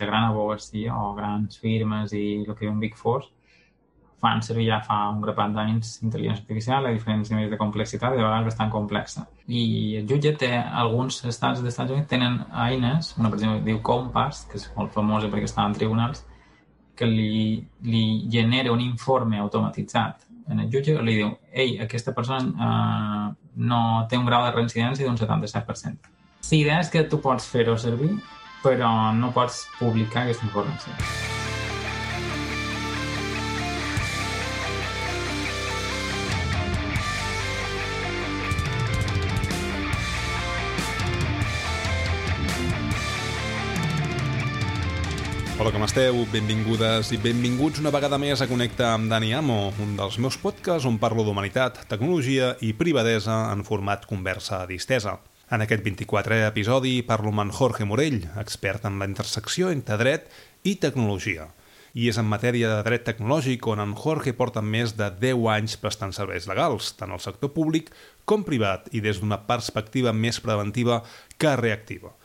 la gran abogacia o grans firmes i el que diuen Big Four fan servir ja fa un grapat d'anys intel·ligència artificial a diferents nivells de complexitat, de vegades bastant complexa. I el jutge té, alguns estats dels Estats Units tenen eines, una per exemple diu Compass, que és molt famosa perquè està en tribunals, que li, li genera un informe automatitzat en el jutge li diu, ei, aquesta persona eh, no té un grau de reincidència d'un 77%. La idea és que tu pots fer-ho servir, però no pots publicar aquesta informació. Hola, com esteu? Benvingudes i benvinguts una vegada més a Connecta amb Dani Amo, un dels meus podcasts on parlo d'humanitat, tecnologia i privadesa en format conversa distesa. En aquest 24è episodi parlo amb en Jorge Morell, expert en la intersecció entre dret i tecnologia. I és en matèria de dret tecnològic on en Jorge porta més de 10 anys prestant serveis legals, tant al sector públic com privat i des d'una perspectiva més preventiva que reactiva –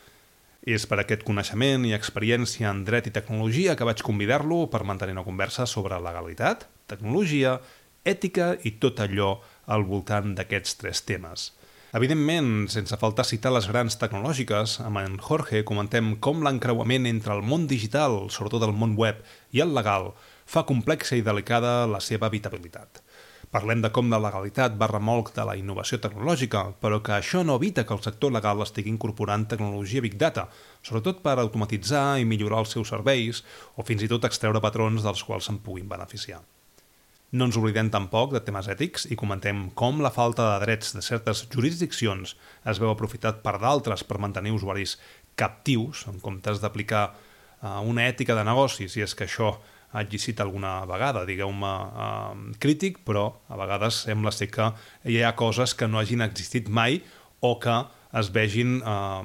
és per aquest coneixement i experiència en dret i tecnologia que vaig convidar-lo per mantenir una conversa sobre legalitat, tecnologia, ètica i tot allò al voltant d'aquests tres temes. Evidentment, sense faltar citar les grans tecnològiques, amb en Jorge comentem com l'encreuament entre el món digital, sobretot el món web, i el legal, fa complexa i delicada la seva habitabilitat. Parlem de com la legalitat va remolc de la innovació tecnològica, però que això no evita que el sector legal estigui incorporant tecnologia Big Data, sobretot per automatitzar i millorar els seus serveis o fins i tot extreure patrons dels quals se'n puguin beneficiar. No ens oblidem tampoc de temes ètics i comentem com la falta de drets de certes jurisdiccions es veu aprofitat per d'altres per mantenir usuaris captius en comptes d'aplicar uh, una ètica de negocis, i és que això hagi sigut alguna vegada, digueu-me, eh, crític, però a vegades sembla ser que hi ha coses que no hagin existit mai o que es vegin eh,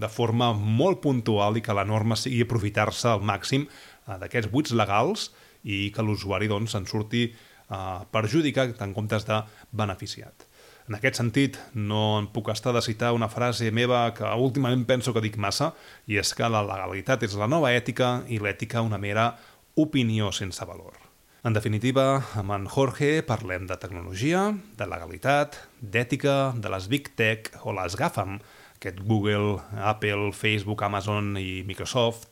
de forma molt puntual i que la norma sigui aprofitar-se al màxim eh, d'aquests buits legals i que l'usuari doncs, en surti eh, perjudicat en comptes de beneficiat. En aquest sentit, no em puc estar de citar una frase meva que últimament penso que dic massa, i és que la legalitat és la nova ètica i l'ètica una mera opinió sense valor. En definitiva, amb en Jorge parlem de tecnologia, de legalitat, d'ètica, de les Big Tech o les GAFAM, aquest Google, Apple, Facebook, Amazon i Microsoft,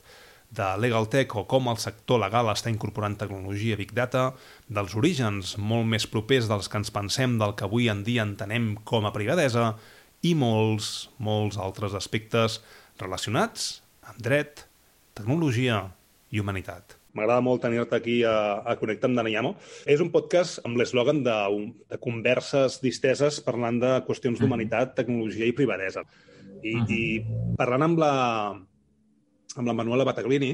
de Legal Tech o com el sector legal està incorporant tecnologia Big Data, dels orígens molt més propers dels que ens pensem del que avui en dia entenem com a privadesa i molts, molts altres aspectes relacionats amb dret, tecnologia i humanitat. M'agrada molt tenir-te aquí a, a Connectar amb Danayamo. És un podcast amb l'eslògan de, de converses disteses parlant de qüestions d'humanitat, tecnologia i privadesa. I, uh -huh. i parlant amb la, amb la Manuela Bataglini,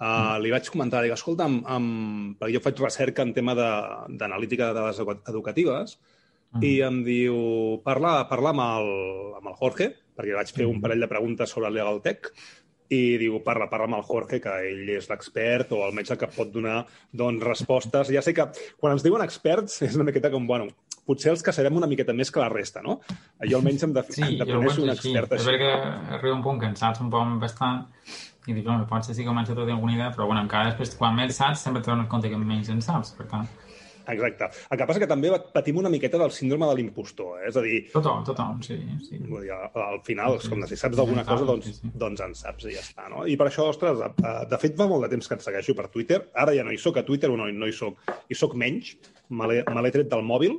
uh, li vaig comentar, dic, escolta, amb, amb, perquè jo faig recerca en tema d'analítica de, de dades educatives, uh -huh. i em diu, parla, parla amb, el, amb el Jorge, perquè vaig fer un parell de preguntes sobre el Legal Tech, i diu, parla, parla amb el Jorge, que ell és l'expert o el metge que pot donar doncs, respostes. Ja sé que quan ens diuen experts és una miqueta com, bueno, potser els que serem una miqueta més que la resta, no? Jo almenys em de, sí, em de un expert així. Sí, és que arriba un punt que en saps un poc bastant i dius, home, potser sí que a tenir alguna idea, però bueno, encara després, quan més saps, sempre t'adones compte que menys en saps, per tant... Exacte. El que passa que també patim una miqueta del síndrome de l'impostor, eh? és a dir... Tothom, tothom, sí. sí. Vull dir, al final, sí, com si saps d'alguna cosa, doncs, sí, sí. doncs en saps i ja està, no? I per això, ostres, de fet fa molt de temps que et segueixo per Twitter, ara ja no hi sóc a Twitter o no, no hi sóc, hi sóc menys, me l'he tret del mòbil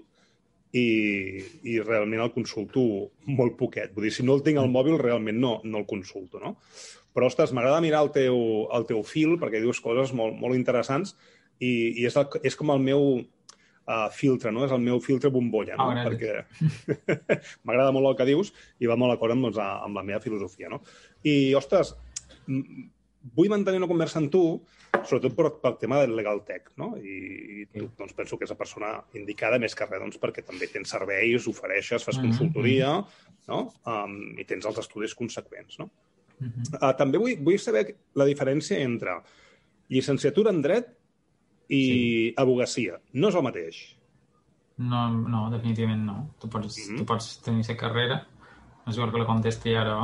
i, i realment el consulto molt poquet. Vull dir, si no el tinc al mòbil, realment no, no el consulto, no? Però, ostres, m'agrada mirar el teu, el teu fil perquè dius coses molt, molt interessants i, i és, el, és com el meu uh, filtre, no? És el meu filtre bombolla, no? Oh, perquè m'agrada molt el que dius i va molt d'acord amb, doncs, amb la meva filosofia, no? I, ostres, vull mantenir una conversa amb tu sobretot per, pel tema del legal tech, no? I, i tu, doncs, penso que és la persona indicada més que res, doncs, perquè també tens serveis, ofereixes, fas mm -hmm. consultoria, no? Um, I tens els estudis conseqüents, no? Mm -hmm. uh, també vull, vull saber la diferència entre llicenciatura en dret i sí. abogacia. No és el mateix. No, no, definitivament no. Tu pots, mm -hmm. tu pots tenir aquesta carrera, no és que la contesti ara.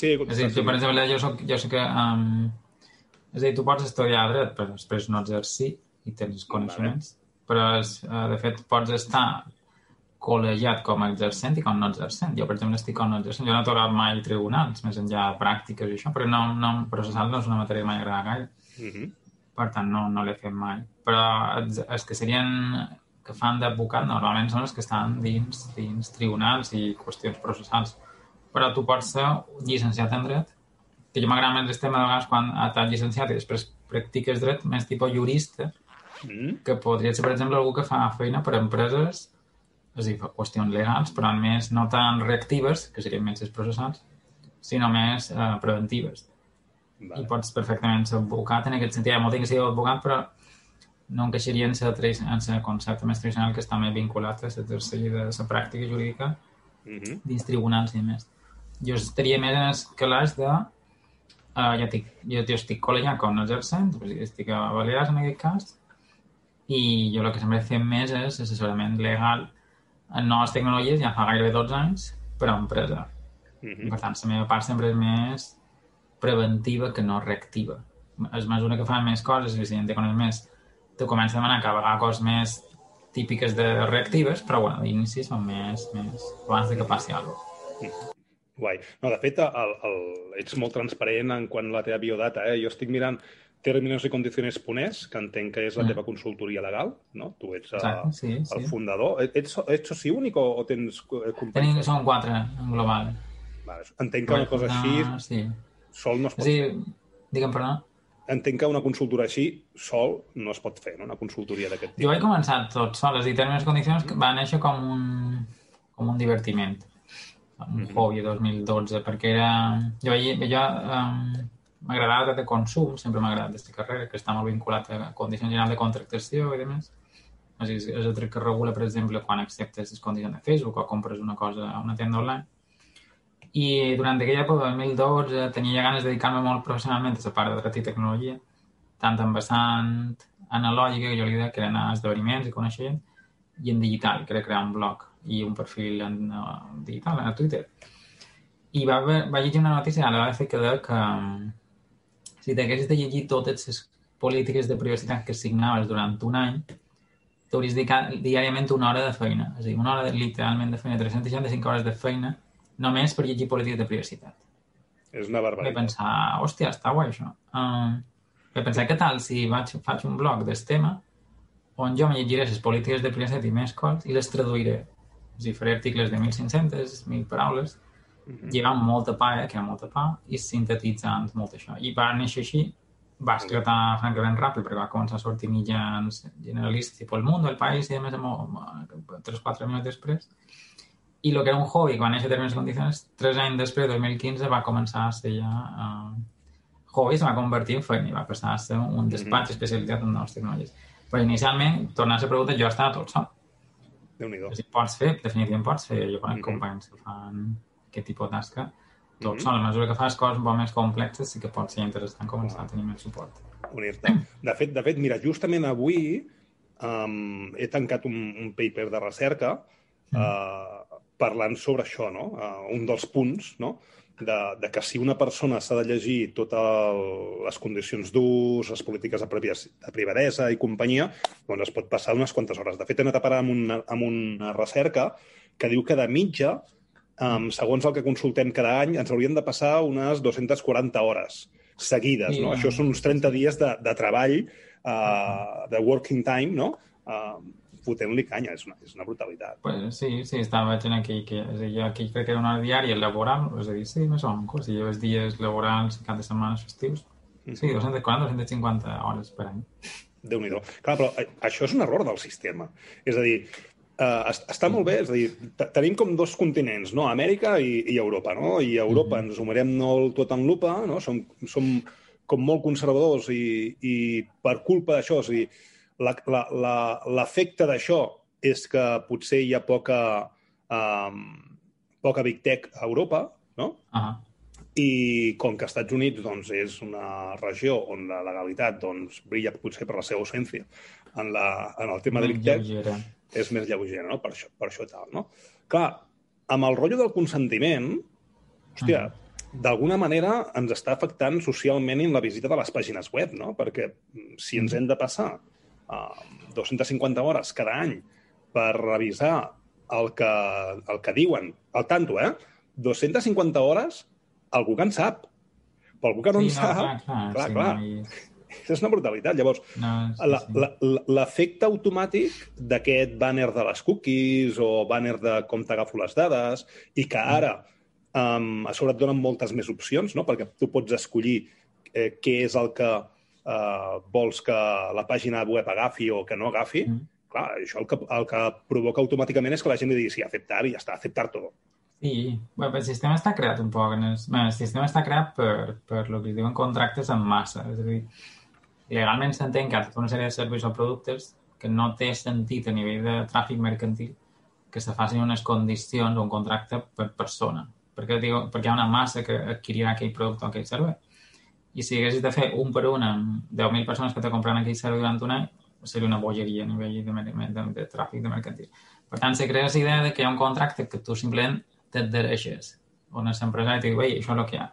Sí, és dir, tu, per exemple, jo soc, jo soc um, És a dir, tu pots estudiar dret, però després no exercir i tens coneixements. Vale. Però, és, eh, de fet, pots estar col·legiat com a exercent i com no exercent. Jo, per exemple, estic com no exercent. Jo no he tocat mai tribunals, més enllà de pràctiques i això, però no, no, processal no és una matèria que m'agrada gaire. Uh Mhm. -huh. Per tant, no, no l'he fet mai. Però els, els que serien que fan d'advocat normalment són els que estan dins, dins tribunals i qüestions processals. Però tu pots ser llicenciat en dret, que jo m'agrada més el tema de vegades quan t'has llicenciat i després practiques dret més tipus jurista, Mm. que podria ser, per exemple, algú que fa feina per a empreses, és a dir, fa qüestions legals, però més no tan reactives, que serien més els processals, sinó més eh, preventives. Vale. I pots perfectament ser advocat en aquest sentit. Hi ha molta sigui advocat, però no encaixaria en el concepte més tradicional que està més vinculat a l'exercici de la pràctica jurídica Mm -hmm. dins tribunals i més. Jo estaria més en els calaix de... Uh, ja dic, jo, jo estic col·legiat com no exercent, estic a Balears en aquest cas, i jo el que sempre fem més és assessorament legal en noves tecnologies ja fa gairebé 12 anys per a empresa. Mm Per -hmm. tant, la meva part sempre és més preventiva que no reactiva. És mesura que fan més coses i si en coneix més, te comença a demanar cada vegada coses més típiques de reactives, però bueno, d'inici són més, més abans de que passi alguna cosa. Guai. No, de fet, el, el, ets molt transparent en quant a la teva biodata. Eh? Jo estic mirant Términos y Condiciones Ponés, que entenc que és la Mm. teva consultoria legal, no? Tu ets uh, Exacte, sí, el sí. fundador. Ets, ets soci únic o, o tens eh, Tenim, companys? són quatre en global. Vale. Entenc que una cosa així Sí. sol no es pot a dir, digue'm, perdó. Entenc que una consultora així sol no es pot fer, no? Una consultoria d'aquest Jo tipus. vaig començar tot sol, és a dir, Términos i Condicions que va néixer com un, com un divertiment, Mhm. hobby 2012, perquè era... Jo, jo um, m'agradava de consum, sempre m'ha agradat aquesta carrera, que està molt vinculat a condicions generals de contractació i demés. És, a dir, és el que regula, per exemple, quan acceptes les condicions de Facebook o compres una cosa a una tenda online. I durant aquella època, 2012, tenia ja ganes de dedicar-me molt professionalment a la part de dret i tecnologia, tant en vessant analògica, que jo li deia, que eren a esdeveniments i conèixer gent, i en digital, que era crear un blog i un perfil en uh, digital, a Twitter. I va, haver- va llegir una notícia a l'ABC que deia que um, si t'haguessis de llegir totes les polítiques de privacitat que signaves durant un any, t'hauries diàriament una hora de feina. És a dir, una hora de, literalment de feina, 365 hores de feina, només per llegir polítiques de privacitat. És una Vaig barbaritat. pensar, hòstia, està guai això. Um, vaig pensar, què tal si vaig, faig un blog del tema on jo me llegiré les polítiques de privacitat i més coses i les traduiré. A dir, faré articles de 1.500, 1.000 paraules, Mhm. llevant molta pa, eh, que era molta pa, i sintetitzant molt això. I va néixer així, va esclatar francament ràpid, perquè va començar a sortir mitjans generalistes, tipus El Mundo, El País, i a més, amb 3-4 minuts després. I el que era un hobby, que va néixer a Termes Condicions, tres anys després, 2015, va començar a ser ja... Uh, hobby se va convertir en feina i va passar a ser un despatx especialitzat en noves tecnologies. Però inicialment, tornar a la pregunta, jo estava tot sol. Déu-n'hi-do. És a dir, pots fer, definitivament pots fer. Jo conec Mhm. companys que fan aquest tipus de tasca tot Mhm. sol. A mesura que fas coses un poc més complexes, sí que pot ser interessant començar a tenir més suport. unir-te. De fet, de fet, mira, justament avui um, he tancat un, un paper de recerca uh, parlant sobre això, no? Uh, un dels punts, no? De, de que si una persona s'ha de llegir totes les condicions d'ús, les polítiques de, de privadesa i companyia, doncs es pot passar unes quantes hores. De fet, he anat a parar amb una, amb una recerca que diu que de mitja, um, segons el que consultem cada any, ens haurien de passar unes 240 hores seguides, no? Això són uns 30 dies de, de treball, uh, de working time, no? Uh, fotent-li canya, és una, és una brutalitat. Pues sí, sí, estava veient aquí que és a dir, jo aquí crec que era una diària laboral, és a dir, sí, més o menys, si lleves dies laborals cap de setmanes festius, sí, 240, 250 hores per any. déu nhi Clar, però eh, això és un error del sistema. És a dir, es- està molt bé, és a dir, te- tenim com dos continents, no? Amèrica i, i Europa, no? I a Europa ens ho mirem molt tot en lupa, no? Som, som com molt conservadors i, i per culpa d'això, és a dir, l'efecte la, la, l'efecte d'això és que potser hi ha poca, um, poca big tech a Europa, no? Ah, i com que als Estats Units doncs, és una regió on la legalitat doncs, brilla potser per la seva ausència en, la, en el tema de Big Tech, lleugera. és més lleugera, no? Per això, per això tal, no? Clar, amb el rotllo del consentiment, hòstia, d'alguna manera ens està afectant socialment en la visita de les pàgines web, no? Perquè mm, si ens hem de passar uh, 250 hores cada any per revisar el que, el que diuen, al tanto, eh? 250 hores, algú que en sap. Però algú que no Sí, en no, sap... clar, clar, clar, sí, clar. no, i- És una brutalitat. Llavors, no, sí, la- sí. l'efecte automàtic d'aquest banner de les cookies o banner de com t'agafo les dades i que ara um, a sobre et donen moltes més opcions, no? perquè tu pots escollir eh, què és el que uh, vols que la pàgina web agafi o que no agafi. Mm. Clar, això el que, el que provoca automàticament és que la gent li digui sí, acceptar i ja està, acceptar tot. Sí, bueno, el sistema està creat un poc. En el, bueno, el sistema està creat per, per el que es diuen contractes en massa. És a dir, legalment s'entén que hi ha tota una sèrie de serveis o productes que no té sentit a nivell de tràfic mercantil que se facin unes condicions o un contracte per persona. Perquè, diu, perquè hi ha una massa que adquirirà aquell producte o aquell servei. I si haguessis de fer un per un amb 10.000 persones que te compraran aquell servei durant un any, seria una bogeria a nivell de, de, de, de tràfic de mercantil. Per tant, se crea la idea de que hi ha un contracte que tu simplement t'adhereixes, on l'empresari et diu, ei, això és el que hi ha.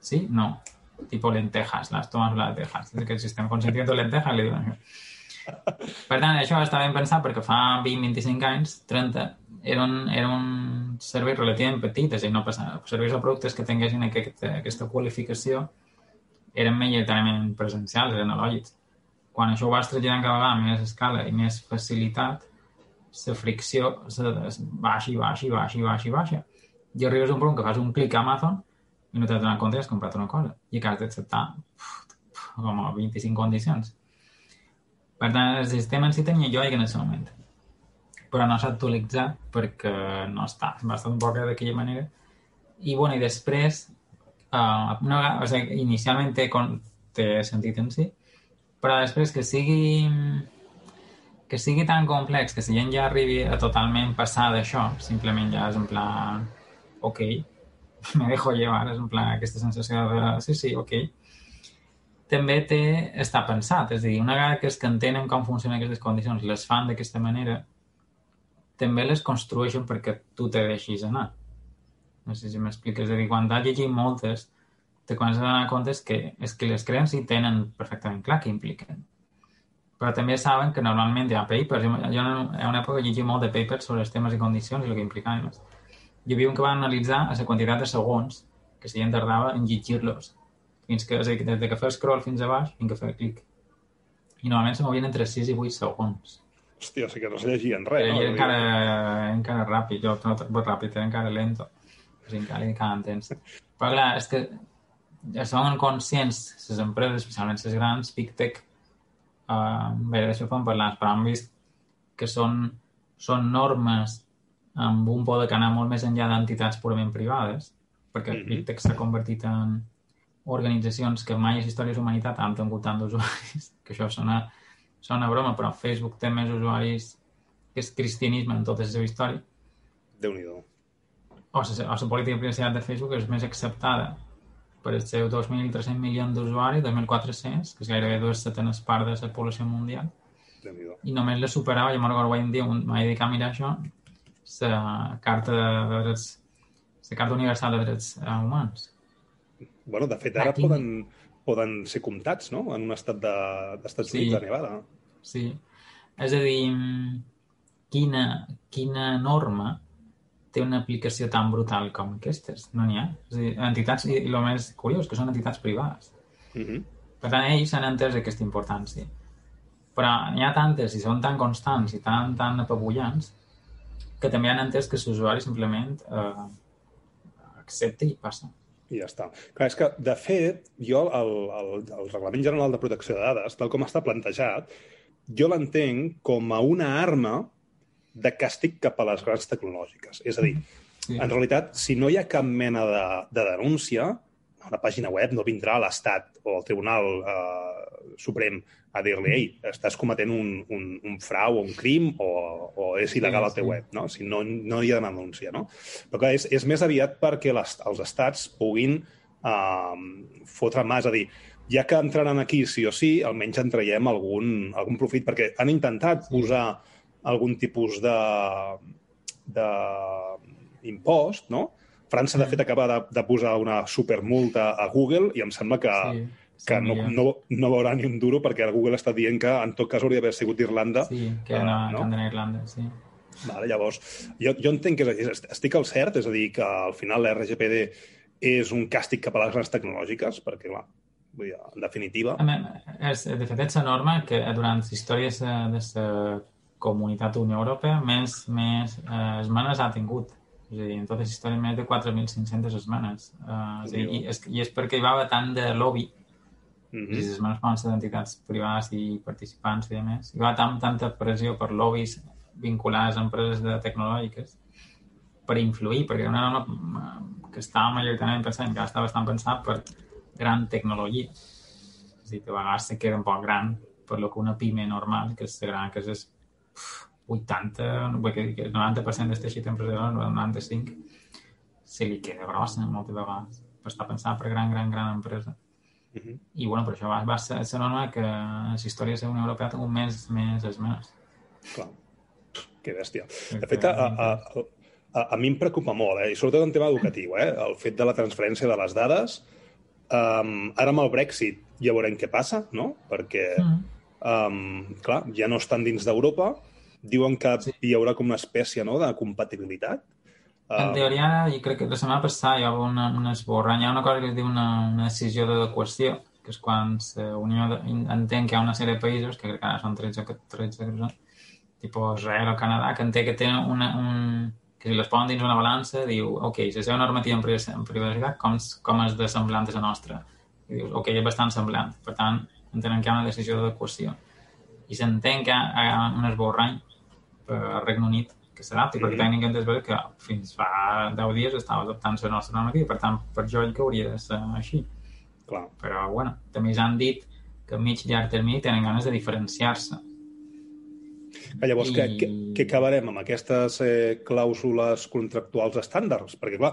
Sí? No. Tipo lentejas, las tomas las lentejas. És que el sistema consentimiento de lentejas li diuen això. Per tant, això està ben pensat perquè fa 20-25 anys, 30, era un, era un servei relativament petit, és a dir, no passava. Serveis o productes que tinguessin aquesta, aquesta qualificació eren majoritàriament presencials, eren analògics. Quan això ho vas traslladant cada vegada més escala i més facilitat, la fricció se baixa i baixa i baixa i baixa i baixa. I arribes a un punt que fas un clic a Amazon i no t'has donat compte que has comprat una cosa i que has d'acceptar com a 25 condicions. Per tant, el sistema en si tenia joia en aquest moment. Però no s'ha actualitzat perquè no està. Va estar un poc d'aquella manera. I, bueno, i després, uh, no, o sigui, inicialment té, té sentit en si, però després que sigui que sigui tan complex que si gent ja arribi a totalment passar d'això, simplement ja és en plan ok, me dejo llevar, és en plan aquesta sensació de sí, sí, ok, també té, està pensat, és a dir, una vegada que és que entenen com funcionen aquestes condicions, les fan d'aquesta manera, també les construeixen perquè tu te deixis anar. No sé si m'expliques. És a dir, quan t'has llegit moltes, te comences a donar compte que és que les creen i tenen perfectament clar què impliquen. Però també saben que normalment hi ha papers. Jo, en una època llegia molt de papers sobre els temes i condicions i el que implicaven. Hi havia un que va analitzar a la quantitat de segons que si gent tardava en llegir-los fins que, és a dir, des de que fer scroll fins a baix fins que fer clic. I normalment se movien entre 6 i 8 segons. Hòstia, o sigui que no se llegien res, no? era encara, encara ràpid, jo no ràpid, era encara lento. Encara li quedaven temps. Però clar, és que ja són conscients, les empreses, especialment les grans, Big Tech, uh, bé, d'això fan parlar, però han vist que són, són normes amb un poder que anar molt més enllà d'entitats purament privades, perquè Mhm. Big Tech s'ha convertit en organitzacions que mai a la humanitat han tingut tant d'usuaris, que això sona, sona broma, però Facebook té més usuaris que és cristianisme en tota la seva història. Déu-n'hi-do. O la, o la política de privacitat de Facebook és més acceptada per els seus 2.300 milions d'usuaris, 2.400, que és gairebé dues setenes part de la població mundial, i només la superava, jo me'n recordo en dia, un- m'he dedicat a mirar això, la carta de drets, la carta universal de drets eh, humans. Bueno, de fet, ara Aquí- poden, poden ser comptats, no?, en un estat de- d'Estats Sí. Units, de Nevada. Sí. És a dir, quina, quina norma té una aplicació tan brutal com aquestes? No n'hi ha. És dir, entitats, i el més curiós, que són entitats privades. Uh -huh. Per tant, ells han entès aquesta importància. Però n'hi ha tantes i són tan constants i tan, tan apabullants que també han entès que l'usuari simplement eh, accepta i passa. I ja està. Clar, és que, de fet, jo el, el, el Reglament General de Protecció de Dades, tal com està plantejat, jo l'entenc com a una arma de càstig cap a les grans tecnològiques. És a dir, Sí. en realitat, si no hi ha cap mena de, de denúncia, a una pàgina web no vindrà l'Estat o el Tribunal eh, Suprem a dir-li ei, estàs cometent un, un, un frau o un crim o, o és il·legal al teu sí. web, no? Si no, no hi ha una denúncia, no? Però clar, és, és més aviat perquè les, els estats puguin eh, fotre mà, és a dir, ja que entraran aquí sí o sí, almenys en traiem algun, algun profit, perquè han intentat posar algun tipus de, de impost, no? França, de fet, acaba de, de posar una supermulta a Google i em sembla que, Sí, que no, no, no veurà ni un duro perquè Google està dient que en tot cas hauria d'haver sigut Irlanda. Sí, que, eh, no, no? que a Irlanda, sí. Vale, llavors, jo, jo entenc que és, estic al cert, és a dir, que al final l'RGPD és un càstig cap a les grans tecnològiques, perquè, clar, vull dir, en definitiva... De fet, és la norma que durant la la- de la comunitat Unió Europea més, més eh, esmenes ha tingut. És a dir, en tota la història més de 4.500 esmenes. Eh, és dir, i, és, I és perquè hi va haver tant de lobby, Mm i les esmenes poden ser d'entitats privades i participants i a més. Hi va tant, tanta pressió per lobbies vinculades a empreses de tecnològiques per influir, perquè era una norma que estava majoritàriament pensada, que estava bastant pensat per gran tecnologia. És a dir, que a vegades se queda un poc gran per lo que una pime normal, que és gran, que és 80, vull dir que el 90% del teixit empresarial, el 95, se li queda grossa moltes vegades per estar pensat per gran, gran, gran empresa. -hmm. I, bueno, per això va, va ser la norma que la història de la Unió Europea tingut més, més esmenes. Clar. Que bèstia. De fet, a, a, a, a mi em preocupa molt, eh? i sobretot en tema educatiu, eh? el fet de la transferència de les dades. Um, ara amb el Brexit ja veurem què passa, no? Perquè, um, clar, ja no estan dins d'Europa, diuen que Sí. hi haurà com una espècie no, de compatibilitat. En Um, teoria, jo crec que la setmana passada hi va haver una, un esborrany, hi ha una cosa que es diu una, una decisió d'adequació, que és quan Unió de, entén que hi ha una sèrie de països, que crec que ara són 13, que 13 que són, tipus Israel o Canadà, que entén que tenen una, un, que si les posen dins una balança, diu, ok, la seva normativa en privaci- en privacitat, com, com és de semblant a la nostra? I dius, ok, és bastant semblant. Per tant, entenen que hi ha una decisió d'adequació. I s'entén que ha, hi ha un esborrany per Regne Unit que s'adapti, mm -hmm. perquè tècnicament és veritat que fins fa 10 dies estava adaptant la nostra normativa, per tant, per jo que hauria de ser així. clar. Però, bueno, també ja han dit que a mig i llarg termini tenen ganes de diferenciar-se. Que llavors, I... què, I- què, què acabarem amb aquestes eh, clàusules contractuals estàndards? Perquè, clar,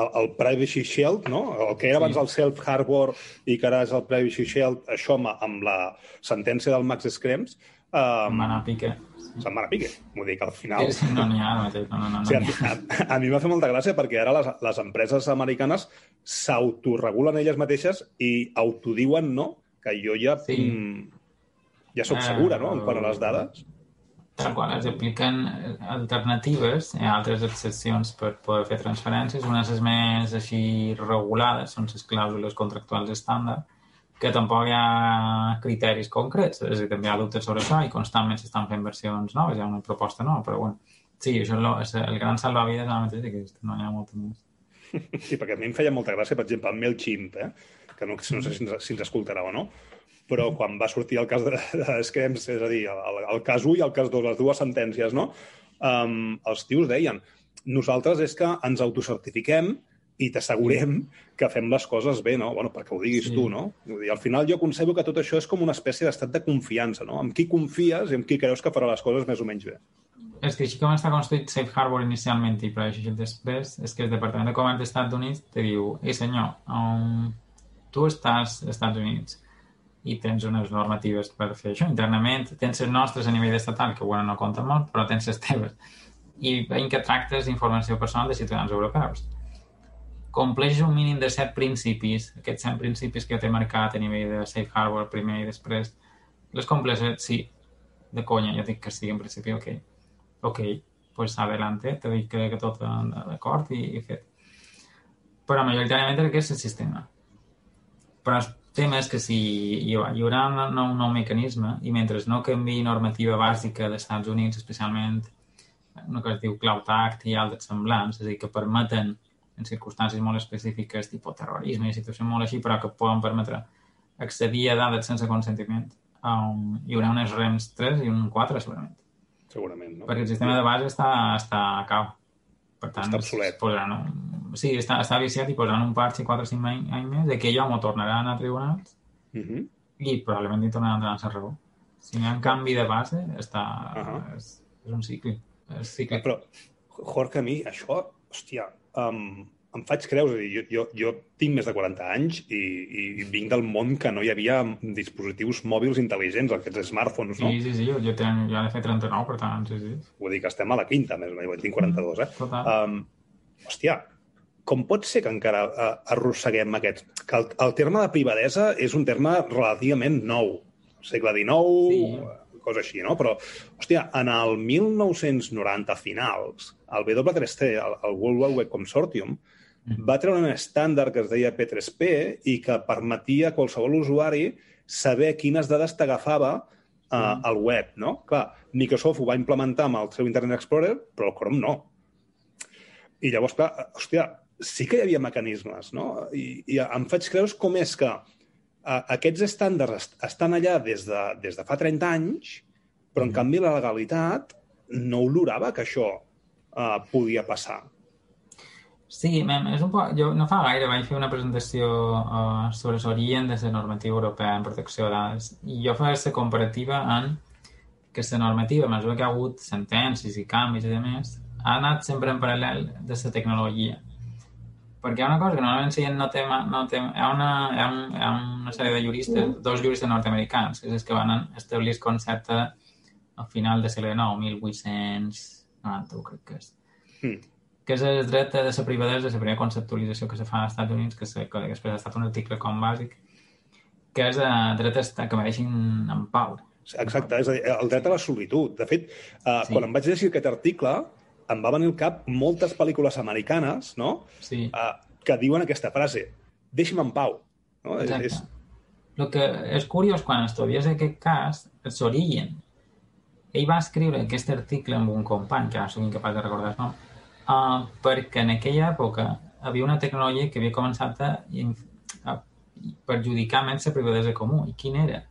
el, el Privacy Shield, no? el que era abans Sí. el Self-Harbor i que ara és el Privacy Shield, això amb, amb la sentència del Max Schrems, eh, Em va anar a pique. se'n va a pique. Vull dir que al final... Sí, no n'hi ha. No, no, no, O sigui, a, a, a mi m'ha fet molta gràcia perquè ara les, les empreses americanes s'autoregulen elles mateixes i autodiuen, no?, que jo ja, Sí. mm, ja sóc Eh, segura, no?, en quant a les dades. Tal qual, es apliquen eh, alternatives, hi ha altres excepcions per poder fer transferències, unes més així regulades, són les clàusules contractuals estàndard, que tampoc hi ha criteris concrets, és a dir, també hi ha dubtes sobre això i constantment s'estan fent versions noves, hi ha una proposta nova, però bueno, sí, això és, lo, és el gran salvavides ara mateix, que no hi ha molt més. Sí, perquè a mi em feia molta gràcia, per exemple, el MailChimp, eh? que no, no sé si ens, si ens escoltarà o no, però quan va sortir el cas de, de Screms, és a dir, el, el cas 1 i el cas 2, les dues sentències, no? Um, els tios deien, nosaltres és que ens autocertifiquem i t'assegurem que fem les coses bé, no? Bueno, perquè ho diguis Sí. tu, no? Vull dir, al final jo concebo que tot això és com una espècie d'estat de confiança, no? Amb qui confies i amb qui creus que farà les coses més o menys bé. És que així com està construït Safe Harbor inicialment i Privacy Shield després, és que el Departament de Comerç dels Estats Units te diu ei senyor, um, tu estàs als Estats Units i tens unes normatives per fer això internament, tens les nostres a nivell estatal, que bueno, no compta molt, però tens les teves. I veiem que tractes informació personal de ciutadans europeus. Compleixes un mínim de set principis, aquests set principis que té marcat a nivell de Safe Harbor primer i després, les compleixes, sí, de conya, jo dic que sí, en principi, ok. Ok, pues adelante, te dic que, que tot d'acord i, i fet. Però majoritàriament aquest és el sistema. Però el tema és que si hi hi haurà un, nou, un nou mecanisme i mentre no canvi normativa bàsica dels Estats Units, especialment una que es diu Cloud Act i altres semblants, és a dir, que permeten en circumstàncies molt específiques, tipus terrorisme i situacions molt així, però que poden permetre accedir a dades sense consentiment. Um, hi haurà unes REMS 3 i un 4, segurament. Segurament, no? Perquè el sistema de base està, està a cau. Per tant, Està obsolet. Posaran un... Sí, està, està viciat i posaran un parche 4 o 5 anys, anys més de que allò m'ho tornaran a tribunals Uh -huh. i probablement hi tornaran a donar la raó. Si no hi ha un canvi de base, està... Ahà. és, és un cicle. És cicle. Però, Jorge, a mi això, hòstia, um, em faig creus, és a dir, jo, jo, jo tinc més de 40 anys i, i vinc del món que no hi havia dispositius mòbils intel·ligents, aquests smartphones, no? Sí, sí, sí, jo, jo, tenc, jo he de fer 39, per tant, sí, sí. Vull dir que estem a la quinta, més o menys, tinc 42, eh? Total. Um, hòstia, com pot ser que encara uh, arrosseguem aquest... Que el, el terme de privadesa és un terme relativament nou, segle XIX, sí. cosa així, no? Però, hòstia, en el 1990 finals, el W3C, el, el World Wide Web Consortium, mm. va treure un estàndard que es deia P3P i que permetia a qualsevol usuari saber quines dades t'agafava uh, mm. al web, no? Clar, Microsoft ho va implementar amb el seu Internet Explorer, però el Chrome no. I llavors, clar, hòstia, sí que hi havia mecanismes, no? I, i em faig creure com és que uh, aquests estàndards estan allà des de, des de fa 30 anys, però, en mm. canvi, la legalitat no olorava que això uh, podia passar. Sí, és un poc... Jo no fa gaire vaig fer una presentació uh, sobre l'origen de la normativa europea en protecció de dades i jo faig la comparativa en que la normativa, a mesura que ha hagut sentències i canvis i demés, ha anat sempre en paral·lel de la tecnologia. Perquè hi ha una cosa que normalment gent no té... No té hi, ha una, hi, ha un, hi ha una sèrie de juristes, dos juristes nord-americans, que és que van establir el concepte al final de segle XIX, 1891, crec que és. Mm que és el dret de la privadesa, la primera conceptualització que se fa als Estats Units, que, se, que després ha estat un article com bàsic, que és el dret a que mereixin en pau. Exacte, és a dir, el dret a la solitud. De fet, uh, sí. quan em vaig llegir aquest article, em va venir al cap moltes pel·lícules americanes, no?, sí. uh, que diuen aquesta frase, deixi'm en pau. No? Exacte. És, El que és curiós, quan estudies aquest cas, és l'origen. Ell va escriure aquest article amb un company, que ara soc incapaç de recordar el nom, uh, perquè en aquella època havia una tecnologia que havia començat a, a perjudicar més la privadesa comú. I quina era?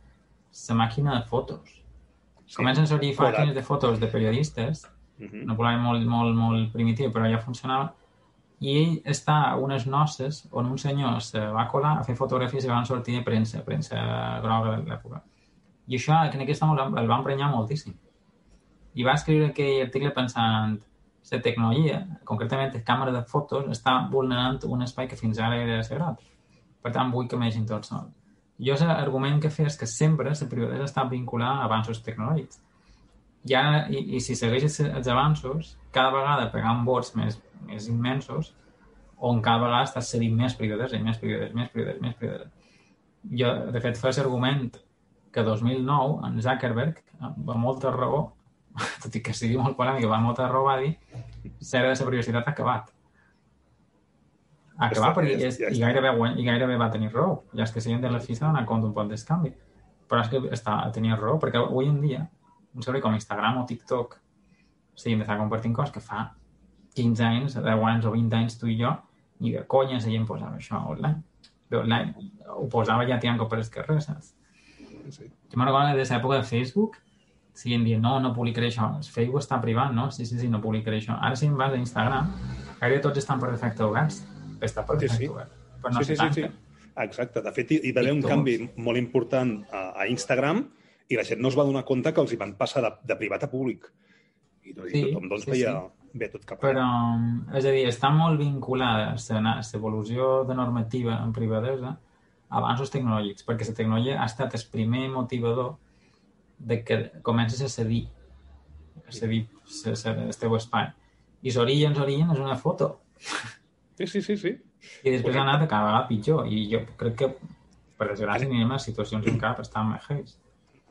La màquina de fotos. Sí. Comencen a sortir màquines de fotos de periodistes, uh -huh. no problema molt, molt, molt primitiu, però ja funcionava, i ell està a unes noces on un senyor se va colar a fer fotografies i van sortir de premsa, premsa groga de l'època. I això, en aquest moment, el va emprenyar moltíssim. I va escriure aquell article pensant la tecnologia, concretament la càmera de fotos, està vulnerant un espai que fins ara era sagrat. Per tant, vull que m'hagin tot sol. Jo l'argument que fes és que sempre la privadesa està vinculada a avanços tecnològics. I, ara, i, i si segueixes els avanços, cada vegada pegant vots més, més immensos, on cada vegada estàs cedint més privadesa i més privadesa, més privadesa, més privadesa. Jo, de fet, fa l'argument que 2009, en Zuckerberg, amb molta raó, tot i que sigui molt polèmic, va molta raó, va dir ser de la privacitat ha acabat. Ha acabat perquè és, i, gairebé, i gairebé va tenir raó. Ja és que si de la FISA anar compte un pot d'escanvi. Però és que està, tenia raó, perquè avui en dia, un servei com Instagram o TikTok s'hi de compartint coses que fa 15 anys, 10 anys o 20 anys tu i jo, i de conya la gent posava això online. Online ho posava ja tirant per les carrers, saps? Sí. Jo me'n recordo de l'època de Facebook, siguen dient, no, no publicaré això. El Facebook està privat, no? Sí, sí, sí, no publicaré això. Ara si em vas a Instagram, gairebé tots estan per defecte oberts. Està per defecte sí, sí. obert. Però no sí, sí, sí, sí. Exacte. De fet, hi va haver un canvi molt important a, a Instagram i la gent no es va donar compte que els hi van passar de, de privat a públic. I, i sí, tothom doncs, sí, veia sí. bé tot cap a Però, és a dir, està molt vinculada l'evolució de normativa en privadesa a avanços tecnològics, perquè la tecnologia ha estat el primer motivador de que comences a cedir, a cedir el teu espai. I l'origen, l'origen és una foto. Sí, sí, sí, sí. I després ha anat cada vegada pitjor. I jo crec que, per desgràcia, anirem a situacions en cap estan més heavies.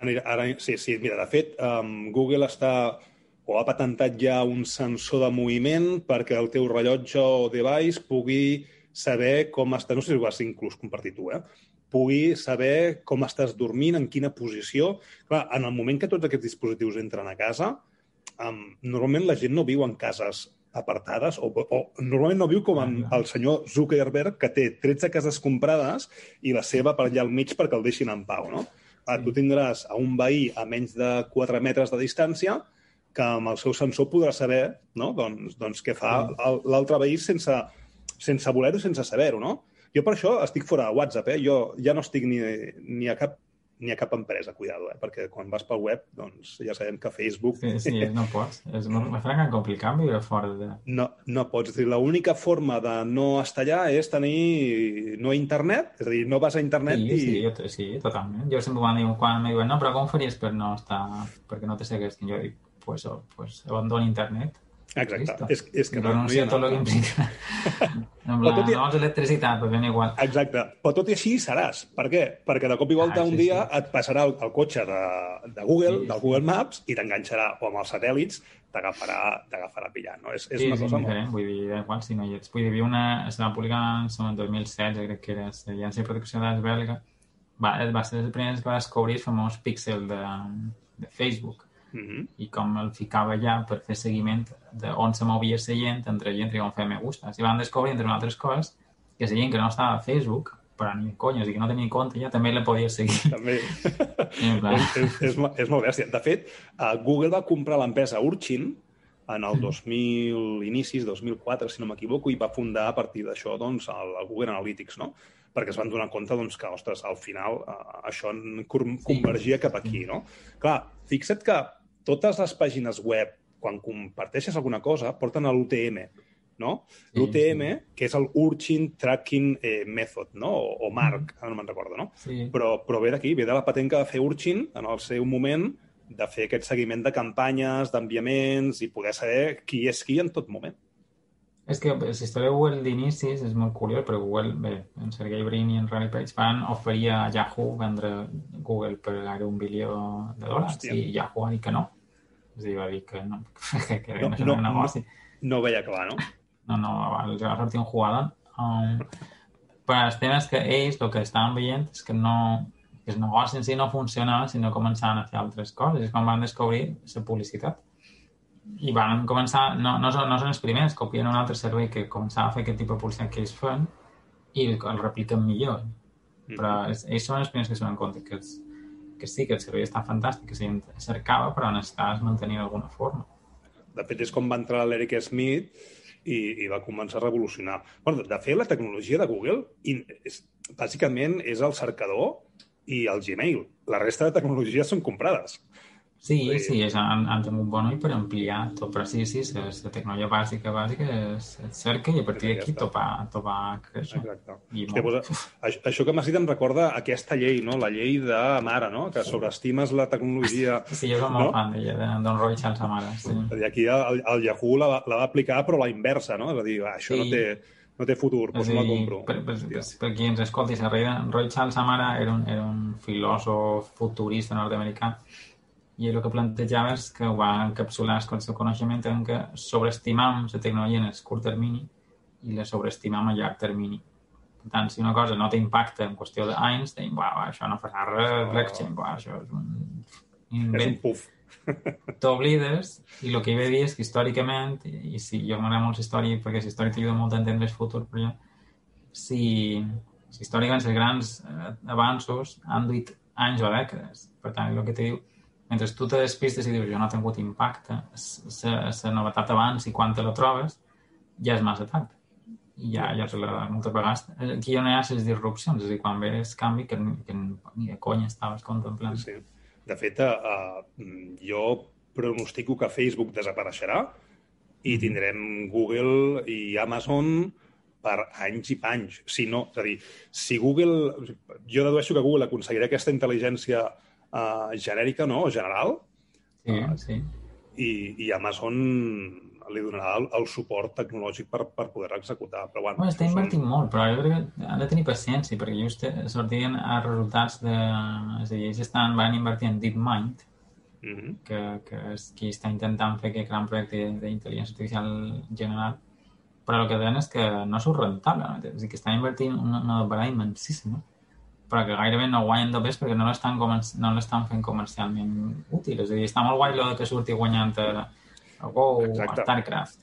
Ara, sí, sí, mira, de fet, um, Google està o ha patentat ja un sensor de moviment perquè el teu rellotge o device pugui saber com està, no sé si ho has inclús compartit tu, eh? Pugui saber com estàs dormint, en quina posició. Clar, en el moment que tots aquests dispositius entren a casa, um, normalment la gent no viu en cases apartades o, o normalment no viu com en el senyor Zuckerberg que té 13 cases comprades i la seva per allà al mig perquè el deixin en pau, no? Ah, tu tindràs a un veí a menys de 4 metres de distància que amb el seu sensor podrà saber no? doncs, doncs què fa l'altre veí sense, sense voler-ho, sense saber-ho, no? Jo per això estic fora de WhatsApp, eh? Jo ja no estic ni, ni a cap ni a cap empresa, cuidado, eh? perquè quan vas pel web, doncs ja sabem que Facebook... Sí, sí, no pots. És molt francament complicat viure fora de... No, no pots. És dir, l'única forma de no estar allà és tenir no internet, és a dir, no vas a internet sí, i... Sí, jo, sí, totalment. Jo sempre quan, diu, quan em diuen, no, però com faries per no estar... perquè no te segueix? Jo dic, pues, oh, pues abandono internet. Exacte. Listo. És, és que no, no hi renuncia ha a tot el que implica. plan, tot i- no vols electricitat, però ben igual. Exacte. Però tot i així seràs. Per què? Perquè de cop i volta Ah, sí, un dia sí. et passarà el, el cotxe de, de Google, Sí, del sí. Google Maps, i t'enganxarà, o amb els satèl·lits, t'agafarà t'agafarà pillant. No? És, és sí, una cosa molt... indiferent, vull dir, da igual si no hi ets. Vull dir, una, es va publicar en el 2016, crec que era l'Agència de Protecció de Dades Bèl·lica, va, va ser dels primers que va descobrir el famós píxel de, de Facebook Mhm. i com el ficava allà per fer seguiment d'on se movia la gent entre gent i on feia me gustes. I van descobrir, entre altres coses, que la gent que no estava a Facebook, però ni de conya, o sigui, que no tenia compte ja, també la podia seguir. També. És, és, és, és molt bèstia. De fet, uh, Google va comprar l'empresa Urchin en el 2000, inicis 2004, si no m'equivoco, i va fundar a partir d'això doncs, el, el Google Analytics, no? perquè es van donar compte doncs, que, ostres, al final uh, això convergia cap aquí, no? Clar, fixa't que totes les pàgines web, quan comparteixes alguna cosa, porten a l'UTM, no? Sí, L'UTM, sí. que és el Urchin Tracking eh, Method, no? O, o MARC, ara no me'n recordo, no? sí. però, però ve d'aquí, ve de la patent que va fer Urchin en el seu moment de fer aquest seguiment de campanyes, d'enviaments i poder saber qui és qui en tot moment. És que la història de Google d'inicis és molt curiós, perquè Google, bé, en Sergey Brin i en Riley Page van oferir a Yahoo vendre Google per gairebé un bilió de dòlars Hòstia. i Yahoo va dir que no. És a dir, va dir que no, que, que No, no, no, no, era negoci. No ho veia clar, no? No, no, els va sortir un jugador. Um, però el tema és que ells el que estaven veient és que no que el negoci en si no funcionava si no començaven a fer altres coses. És quan van descobrir la publicitat. I van començar, no, no, són, no són els primers, copien un altre servei que començava a fer aquest tipus de publicitat que ells fan i el, el repliquen millor. Però és, ells són els primers que se donen compte que, els, que sí, que el servei està fantàstic, que gent cercava, però necessitaves mantenir d'alguna forma. De fet, és com va entrar l'Eric Smith i, i va començar a revolucionar. Bueno, de fet, la tecnologia de Google in, és, bàsicament és el cercador i el Gmail. La resta de tecnologies són comprades. Sí, sí, és, han, han tingut bon ull per ampliar tot, però sí, sí, la, la tecnologia bàsica, bàsica és, és cerca i a partir Ja d'aquí està. topar, topar créixer. Exacte. I Hòstia, molt. doncs, això, que m'has dit em recorda aquesta llei, no? la llei de mare, no? que sobreestimes la tecnologia Sí, jo molt No? fan d'ella, de Don Roy Charles Amara, sí. És dir, aquí el, el Yahoo la, la va aplicar, però la inversa, no? És a dir, va, això no, Sí. té, no té futur, És doncs a no la compro. per, per, per, per qui ens escolti, Roy Charles Amara era un, era un filòsof futurista nord-americà i el que plantejava és que va encapsular el seu coneixement en que sobreestimam la tecnologia en el curt termini i la sobreestimam a llarg termini. Per tant, si una cosa no té impacte en qüestió d'anys, "Buah, buah, això no farà res, blockchain, buah, això és un És un invent puf. t'oblides i el que hi ve dir és que històricament, i, i si jo m'agrada molt història perquè la història t'ajuda molt a entendre el futur, però jo, si, si històricament els grans eh, avanços han duit anys o dècades. Per tant, el que te diu, mentre tu te despistes i dius jo no he tingut impacte, la novetat abans i quan te la trobes, ja és massa tard. I ja, ja la, moltes vegades... Aquí on hi ha les disrupcions, és a dir, quan ve el canvi que, que ni de conya estaves contemplant. Sí. De fet, uh, jo pronostico que Facebook desapareixerà i tindrem Google i Amazon per anys i panys. Si no, és a dir, si Google... Jo dedueixo que Google aconseguirà aquesta intel·ligència uh, genèrica, no?, general, Sí, Ah, sí. i, i Amazon li donarà el, el suport tecnològic per, per poder executar. Però, bueno, Bueno, està això són- invertint molt, però jo crec que han de tenir paciència, perquè just sortien a resultats de... És a dir, ells estan, van invertir en DeepMind, Mhm. que, que és qui està intentant fer aquest gran projecte d'intel·ligència artificial general, però el que deien és que no surt rentable, no? és a dir, que estan invertint una, una barada immensíssima, però que gairebé no guanyen de pes perquè no l'estan no l'estan fent comercialment útil. És a dir, està molt guai lo que surti guanyant a, a Go o a Exacte. StarCraft,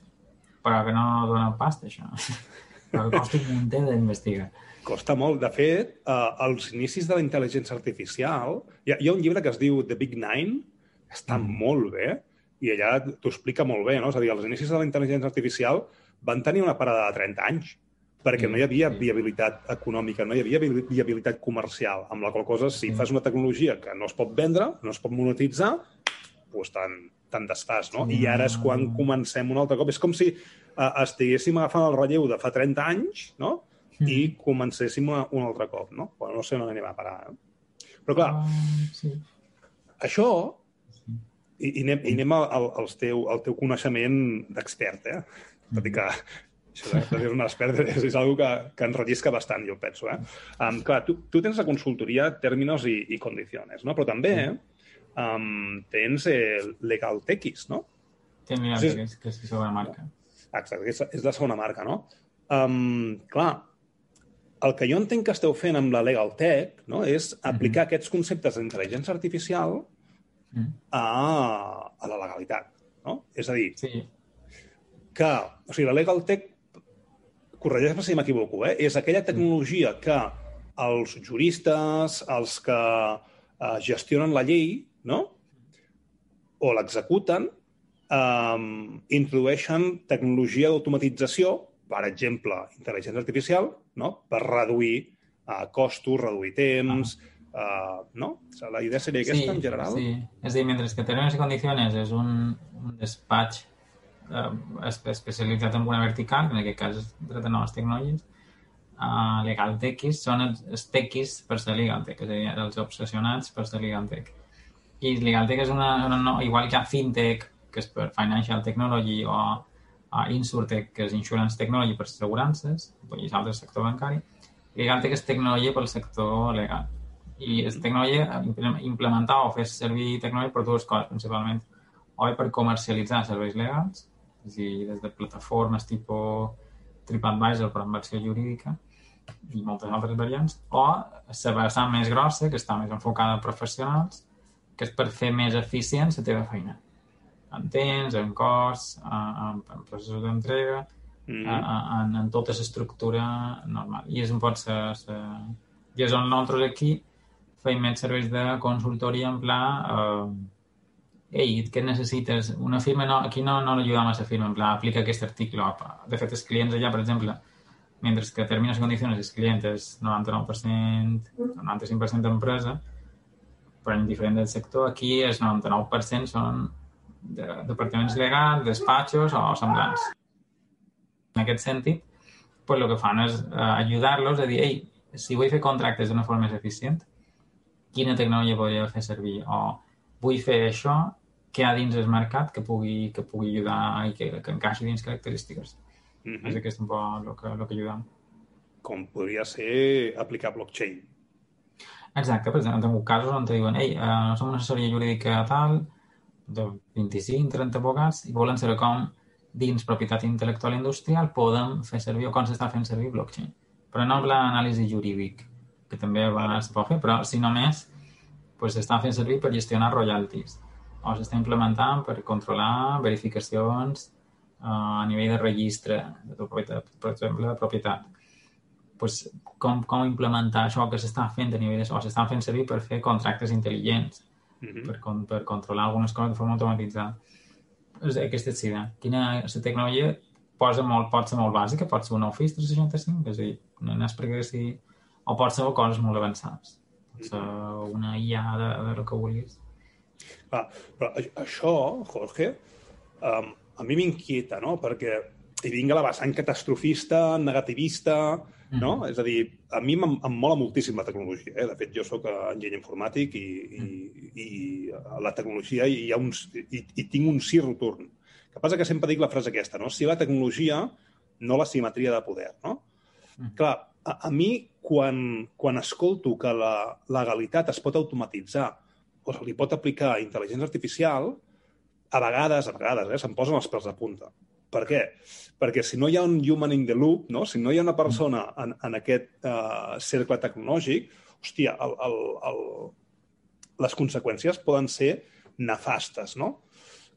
però que no dona pasta, això. però que costa un munt d'investigar. Costa molt. De fet, eh, als inicis de la intel·ligència artificial, hi ha, hi ha un llibre que es diu The Big Nine, està Mm. molt bé, i allà t'ho explica molt bé, no? És a dir, als inicis de la intel·ligència artificial van tenir una parada de 30 anys, perquè no hi havia sí. viabilitat econòmica, no hi havia vi- viabilitat comercial, amb la qual cosa, si Sí. fas una tecnologia que no es pot vendre, no es pot monetitzar, doncs te'n te'n desfàs, no? I ara és quan comencem un altre cop. És com si eh, estiguéssim agafant el relleu de fa 30 anys, no? i comencéssim una, un altre cop, no? Bueno, no sé on anem a parar. Eh? Però, clar, Ah, sí. això i, i anem, i anem al, al, teu, al teu coneixement d'expert, eh? Tot i que això de, de dir un expert és, una que, que ens rellisca bastant, jo penso. Eh? Um, clar, tu, tu tens la consultoria Términos i, i Condiciones, no? però també um, tens el Legal Tequis, no? O sigui, que és la segona marca. Exacte, és, és la segona marca, no? Um, clar, el que jo entenc que esteu fent amb la Legal Tech no, és aplicar mm -hmm. aquests conceptes d'intel·ligència artificial mm. a, a la legalitat. No? És a dir, sí. que o sigui, la Legal Tech, corregeix-me si m'equivoco, eh, és aquella tecnologia que els juristes, els que eh, gestionen la llei, no? o l'executen, eh, introdueixen tecnologia d'automatització per exemple, intel·ligència artificial, no? per reduir uh, costos, reduir temps, ah. uh, no? La idea seria aquesta, sí, en general? Sí, és a dir, mentre que Términos i Condiciones és un, un despatx uh, especialitzat en una vertical, en aquest cas de noves tecnologies, uh, Legal Techis són els, els techis per ser Legal Tech, és a dir, els obsessionats per ser Legal Tech. I Legal Tech és una, una no, igual que a FinTech, que és per Financial Technology o a Insurtech, que és Insurance Technology per assegurances, i és altre sector bancari, i Legantech és tecnologia pel sector legal. I és tecnologia, implementar o fer servir tecnologia per dues coses, principalment. O bé per comercialitzar serveis legals, és a dir, des de plataformes tipus TripAdvisor per inversió jurídica i moltes altres variants, o la vessant més grossa, que està més enfocada a professionals, que és per fer més eficient la teva feina en temps, en cost, en, en processos d'entrega, mm -hmm. en, en tota l'estructura normal. I és un pot ser... ser... I és on nosaltres aquí feim més serveis de consultoria en pla eh, ei, què necessites? Una firma, no, aquí no, no l'ajudam a la firma, en pla, aplica aquest article. De fet, els clients allà, per exemple, mentre que termines condicions els clients és 99%, 95% d'empresa, però en diferent del sector, aquí el 99% són de departaments legals, despatxos o semblants. En aquest sentit, pues, el que fan és eh, ajudar-los a dir, ei, si vull fer contractes d'una forma més eficient, quina tecnologia podria fer servir? O vull fer això, que ha dins el mercat que pugui, que pugui ajudar i que, que encaixi dins característiques. Mm -hmm. És aquest un poc el que, el que ajudem. Com podria ser aplicar blockchain. Exacte, per exemple, tingut casos on te diuen ei, uh, som una assessoria jurídica tal, de 25-30 abogats i volen saber com dins propietat intel·lectual industrial podem fer servir o com s'està fent servir blockchain. Però no l'anàlisi jurídic, que també va, es pot fer, però si només pues, s'està fent servir per gestionar royalties o s'està implementant per controlar verificacions uh, a nivell de registre, de propietat, per exemple, de propietat. Pues, com, com implementar això que s'està fent a nivell de, o s'estan fent servir per fer contractes intel·ligents uh -huh. per, per controlar algunes coses de forma automatitzada. És aquesta és la Quina la tecnologia posa molt, pot ser molt bàsica, pot ser un Office 365, és a dir, no és perquè si... o pot ser coses molt avançades. Pot ser una IA de, de lo que vulguis. Ah, però això, Jorge, um, a mi m'inquieta, no? Perquè hi vinga la vessant catastrofista, negativista, no? Mm -hmm. És a dir, a mi em, em mola moltíssim la tecnologia. Eh? De fet, jo sóc enginy informàtic i, i, mm. i a la tecnologia hi ha uns, i, i tinc un sí rotund. El que passa que sempre dic la frase aquesta, no? Si la tecnologia, no la simetria de poder, no? Mm. Clar, a, a mi, quan, quan escolto que la legalitat es pot automatitzar o se li pot aplicar intel·ligència artificial, a vegades, a vegades, eh, se'm posen els pèls de punta. Per què? Perquè si no hi ha un human in the loop, no? si no hi ha una persona en, en aquest uh, cercle tecnològic, hòstia, el, el, el, les conseqüències poden ser nefastes, no?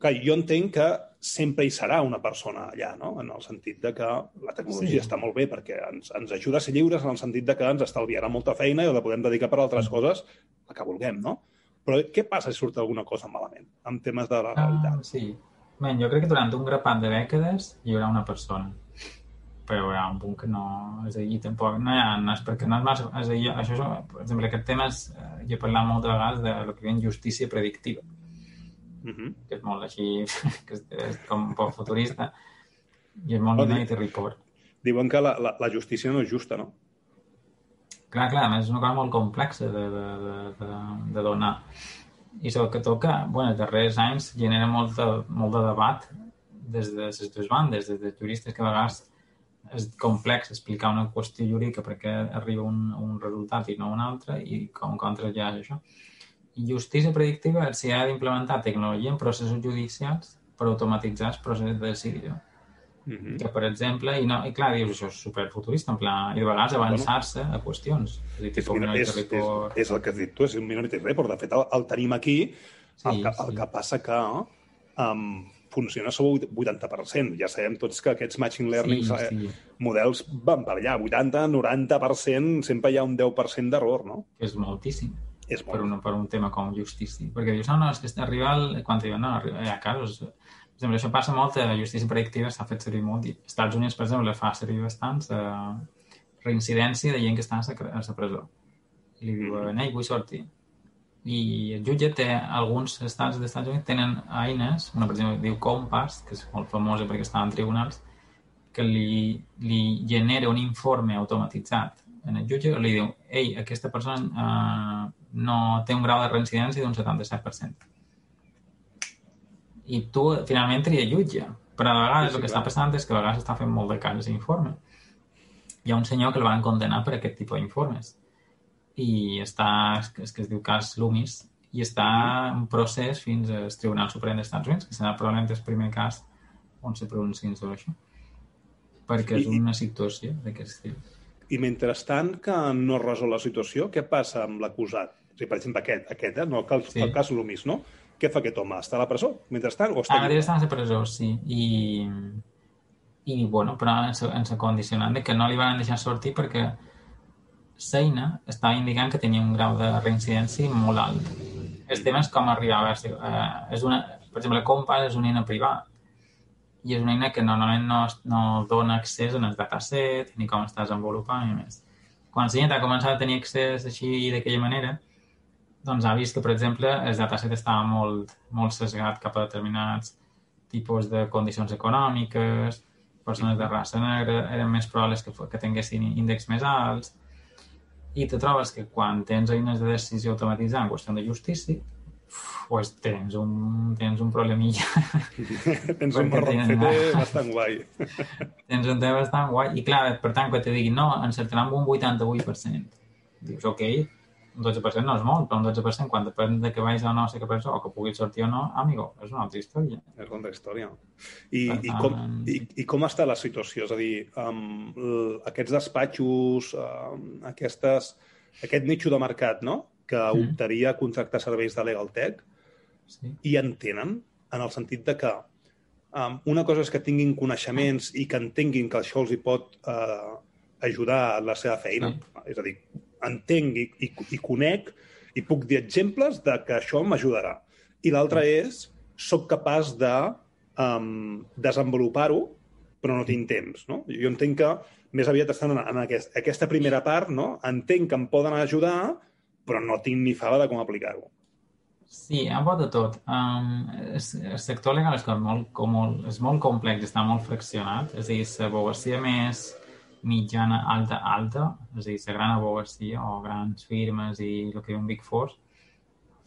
Clar, jo entenc que sempre hi serà una persona allà, no? en el sentit de que la tecnologia sí. està molt bé perquè ens, ens ajuda a ser lliures en el sentit de que ens estalviarà molta feina i la podem dedicar per a altres coses, la que vulguem, no? Però què passa si surt alguna cosa malament en temes de la realitat? Ah, sí. Ben, jo crec que durant un grapat de dècades hi haurà una persona. Però hi haurà un punt que no... És a dir, tampoc... No hi ha... No és perquè no és massa... És a dir, això, és, per exemple, aquest tema és... Eh, jo he parlat molt de vegades de lo que diuen justícia predictiva. Mhm. -huh. Que és molt així... que és, és com un poc futurista. I és molt oh, Report. Diuen que la, la, la justícia no és justa, no? Clar, clar, és una cosa molt complexa de, de, de, de, de donar. I sobretot que, bueno, els darrers anys genera molt de, molt de debat des de les dues bandes, des de juristes que a vegades és complex explicar una qüestió jurídica perquè arriba un, un resultat i no un altre i com contra ja és això. I justícia predictiva s'hi ha d'implementar tecnologia en processos judicials per automatitzar els processos de decisió. Mm -hmm. que, per exemple, i, no, i clar, dius, això és superfuturista, en pla, i de vegades avançar-se a qüestions. És, dir, és, és, és, és el que has dit tu, és un Minority Report. De fet, el, el tenim aquí, sí, el, que, sí. el que passa que um, funciona sobre 80%. Ja sabem tots que aquests machine learning sí, eh, sí. models van per allà, 80-90%, sempre hi ha un 10% d'error, no? És moltíssim. És molt. Per, un, per un tema com justícia. Perquè dius, no, no, és que arriba al... quan diuen, no, hi ha casos... Per exemple, això passa molt, la justícia predictiva s'ha fet servir molt. Als Estats Units, per exemple, fa servir bastants eh, reincidència de gent que està a la presó. I li diuen, mm. ei, vull sortir i el jutge té, alguns estats dels Estats Units tenen eines, una per exemple diu Compass, que és molt famosa perquè està en tribunals, que li, li genera un informe automatitzat en el jutge, li diu, ei, aquesta persona eh, no té un grau de reincidència d'un 77%. I tu finalment tria jutge, però a vegades sí, sí, el que clar. està passant és que a vegades està fent molt de cas l'informe. Hi ha un senyor que el van condenar per aquest tipus d'informes i està, és que es diu cas Loomis, i està en procés fins al Tribunal Suprem dels Estats Units, que serà probablement el primer cas on se pronunciïn sobre això. Perquè és una situació d'aquest estil. I mentrestant que no es resol la situació, què passa amb l'acusat? O sigui, per exemple, aquest, aquest eh? no, el, cas, sí. el cas Loomis, no? Què fa aquest home? Està a la presó mentrestant o està... Ara està a la presó, sí. I, i bueno, però ens, ens condicionant de que no li van deixar sortir perquè Seina estava indicant que tenia un grau de reincidència molt alt. El tema és com arribar a veure eh, és una, per exemple, Compass és una eina privada i és una eina que normalment no, no dona accés en el dataset ni com està desenvolupant i més. Quan Seina ha començat a tenir accés així d'aquella manera, doncs ha vist que, per exemple, el dataset estava molt, molt sesgat cap a determinats tipus de condicions econòmiques, persones de raça negra eren més probables que, que tinguessin índexs més alts, i te trobes que quan tens eines de decisió automatitzada en qüestió de justícia, pues tens un, tens un problemilla. tens un marrón bastant guai. tens un tema bastant guai. I clar, per tant, quan te diguin no, encertarà amb un 88%. Dius, ok, un 12% no és molt, però un 12% quan depèn de que vagis o no a ser que o que puguis sortir o no, amigo, és una altra història. És una altra història. I, tant... i, com, i, i com està la situació? És a dir, um, aquests despatxos, um, aquestes, aquest nicho de mercat, no?, que mm. optaria a contractar serveis de Legal Tech, sí. i entenen en el sentit de que um, una cosa és que tinguin coneixements i que entenguin que això els hi pot uh, ajudar a la seva feina. Sí. És a dir, entenc i, i, i conec i puc dir exemples de que això m'ajudarà. I l'altre és, sóc capaç de um, desenvolupar-ho, però no tinc temps. No? Jo entenc que més aviat estan en, en aquest, aquesta primera part, no? entenc que em poden ajudar, però no tinc ni fava de com aplicar-ho. Sí, ha pot de tot. Um, el sector legal és molt, com molt, és molt complex, està molt fraccionat. És a dir, l'advocacia més mitjana, alta, alta, és a dir, la gran abogacia o grans firmes i el que un Big Four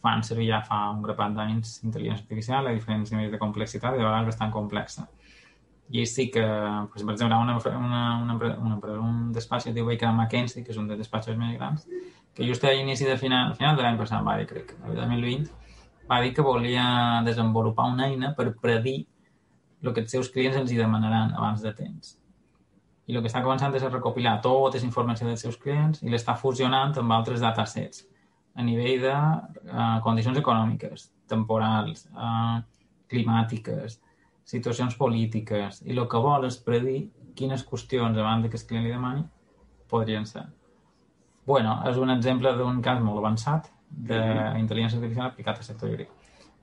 fan servir ja fa un grapat d'anys intel·ligència artificial a diferents nivells de complexitat i de vegades bastant complexa. I sí que, per exemple, una, una, una, una, un despatx que diu Baker McKenzie, que és un dels despatxos més grans, que just a l'inici de final, final de l'any passat, va dir, crec, el 2020, va dir que volia desenvolupar una eina per predir el que els seus clients els hi demanaran abans de temps i el que està començant és a recopilar totes les informacions dels seus clients i l'està fusionant amb altres datasets a nivell de uh, condicions econòmiques, temporals, uh, climàtiques, situacions polítiques, i el que vol és predir quines qüestions abans que el client li demani podrien ser. bueno, és un exemple d'un cas molt avançat d'intel·ligència artificial aplicat al sector jurídic.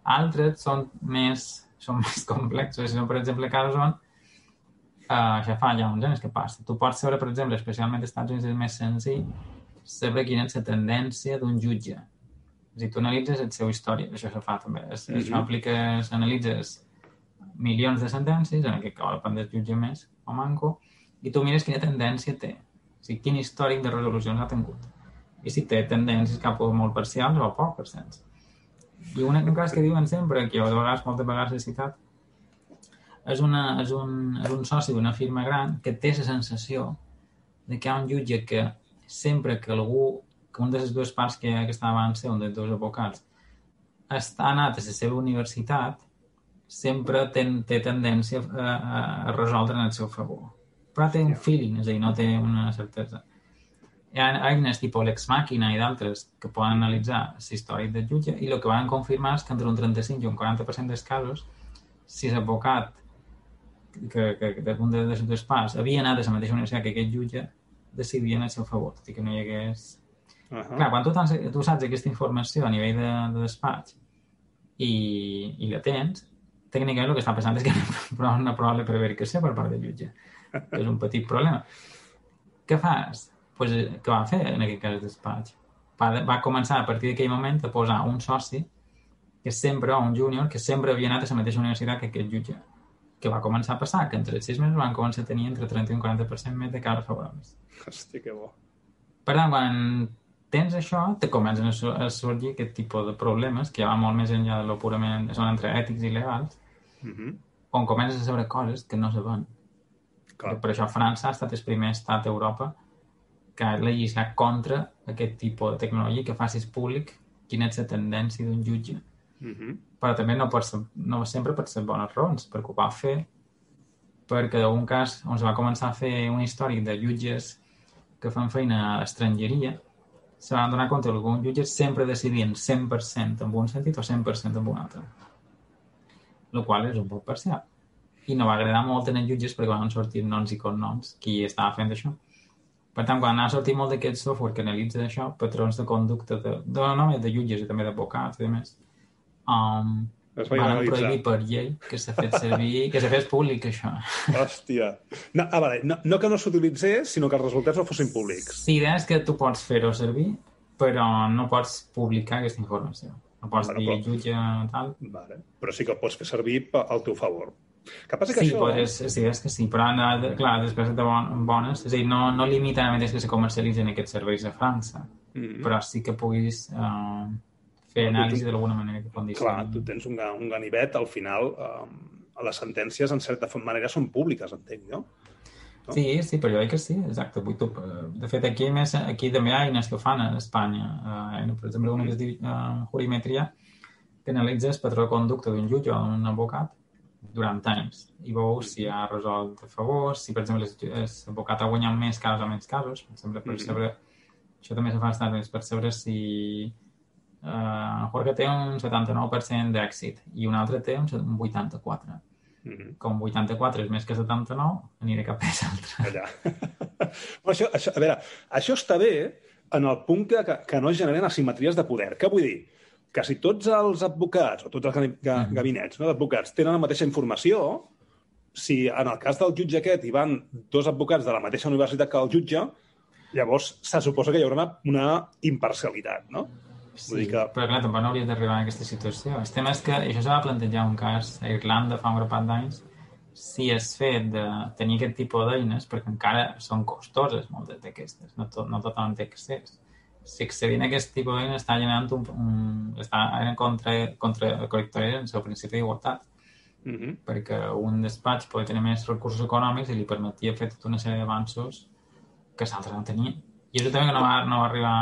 Altres són més, són més complexos, per exemple, casos on Uh, això fa ja uns anys que passa. Tu pots saber, per exemple, especialment als Estats Units és més senzill, saber quina és la tendència d'un jutge. És a dir, tu analitzes el seu història, això se fa també. Es, mm -hmm. Això apliques, analitzes milions de sentències, en aquest cas depèn del jutge més o manco, i tu mires quina tendència té. O sigui, quin històric de resolucions ha tingut. I si té tendències cap a molt parcials o poc parcials. I un, un cas que diuen sempre, que jo de vegades, moltes vegades he citat, és, una, és, un, és un soci d'una firma gran que té la sensació de que hi ha un jutge que sempre que algú, que un de les dues parts que, que estava abans ser un dels dos advocats, està anat a la seva universitat, sempre ten, té tendència a, a, a resoldre en el seu favor. Però té un feeling, és a dir, no té una certesa. Hi ha eines tipus l'ex màquina i d'altres que poden analitzar la història del jutge i el que van confirmar és que entre un 35 i un 40% dels casos, si l'advocat que, que, que d'un de les dues parts havia anat a la mateixa universitat que aquest jutge, decidia en el seu favor, tot i que no hi hagués... Uh -huh. Clar, quan tu, tens, tu saps aquesta informació a nivell de, de despatx i, i la tens, tècnicament el que està passant és que no hi ha una prova de prevaricació per part del jutge. És un petit problema. Què fas? Pues, què va fer en aquest cas el despatx? Va, va començar a partir d'aquell moment a posar un soci que sempre, o un júnior, que sempre havia anat a la mateixa universitat que aquest jutge que va començar a passar? Que entre els sis mesos van començar a tenir entre 30 i un 40% més de casos favorables. Hòstia, que bo. Per tant, quan tens això, te comencen a sorgir aquest tipus de problemes que ja va molt més enllà de lo purament... són entre ètics i legals, mm -hmm. on comences a saber coses que no saben. Clar. Per això França ha estat el primer estat d'Europa que ha legislat contra aquest tipus de tecnologia que facis públic quina és la tendència d'un jutge. Mm -hmm però també no, per ser, no sempre per ser bones raons, perquè ho va fer perquè d'un cas on es va començar a fer un històric de jutges que fan feina a l'estrangeria, se van donar compte que alguns jutges sempre decidien 100% en un sentit o 100% en un altre. El qual és un poc parcial. I no va agradar molt en els jutges perquè van sortir noms i cognoms qui estava fent això. Per tant, quan ha sortit molt d'aquest software que analitza això, patrons de conducta de, de, no només de jutges i també d'advocats i de um, van prohibir per llei que s'ha fet servir, que s'ha fet públic, això. Hòstia. No, ah, vale. no, no que no s'utilitzés, sinó que els resultats no fossin públics. Sí, és que tu pots fer-ho servir, però no pots publicar aquesta informació. No pots bueno, dir però... jutge tal. Vale. Però sí que pots fer servir al teu favor. Que passa que sí, això... Pues, sí, és que sí, però clar, després de bones, és a dir, no, no limita a més que se comercialitzen aquests serveis a França, mm -hmm. però sí que puguis uh, fer anàlisi d'alguna manera que condicioni. Clar, tu tens un, un ganivet, al final, eh, les sentències, en certa manera, són públiques, entenc, no? no? Sí, sí, però jo crec que sí, exacte. Vull tu, de fet, aquí, més, aquí també hi ha eines que fan a Espanya. Eh, per exemple, una que es diu eh, jurimetria, que analitza el patró de conducta d'un jutge o d'un advocat durant anys i veus si ha resolt a favor, si, per exemple, l'advocat ha guanyat més casos o menys casos, per exemple, per mm -hmm. saber... Això també se fa estar per saber si Uh, Jorge té un 79% d'èxit i un altre té un 84%. Mm -hmm. Com 84 és més que 79, aniré cap a l'altre. Allà. Però això, això, a veure, això està bé en el punt que, que, que no es generen asimetries de poder. Què vull dir? Que si tots els advocats o tots els mm -hmm. gabinets no, d'advocats tenen la mateixa informació, si en el cas del jutge aquest hi van dos advocats de la mateixa universitat que el jutge, llavors se suposa que hi haurà una, una imparcialitat, no? Sí, Vull dir que... però clar, tampoc no hauria d'arribar a aquesta situació. El tema és que això s'ha de plantejar un cas a Irlanda fa un grapat d'anys si és fet de tenir aquest tipus d'eines, perquè encara són costoses moltes d'aquestes, no, tot, no tothom té accés. Si accedint a aquest tipus d'eines està generant un, un, està en contra, contra en el principi d'igualtat, mm -hmm. perquè un despatx pot tenir més recursos econòmics i li permetia fer tota una sèrie d'avanços que l'altre no tenia. I això també que no va, no va arribar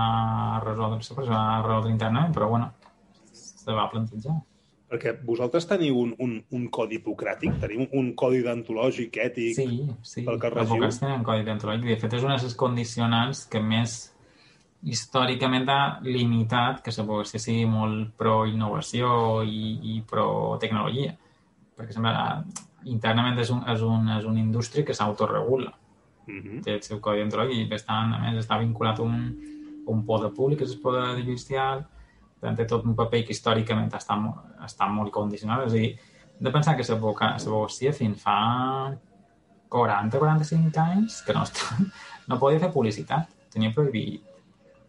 a resoldre-se, però va resoldre internament, però bueno, se va plantejar. Perquè vosaltres teniu un, un, un codi hipocràtic, teniu un codi d'antològic, ètic, sí, sí. pel que regiu. Sí, sí, tenen codi d'antològic. De fet, és una de les condicionants que més històricament ha limitat que l'advocacia sigui molt pro-innovació i, i pro-tecnologia. Perquè sembla, internament és, un, és, un, és una indústria que s'autoregula Mm -hmm. Té el seu codi d'entroi i bastant, a més, està vinculat a un, a un poder públic, que és el poder judicial, tant té tot un paper que històricament està, està molt condicionat. És a dir, de pensar que l'advocacia fins fa 40-45 anys que no, està, no podia fer publicitat. Tenia prohibit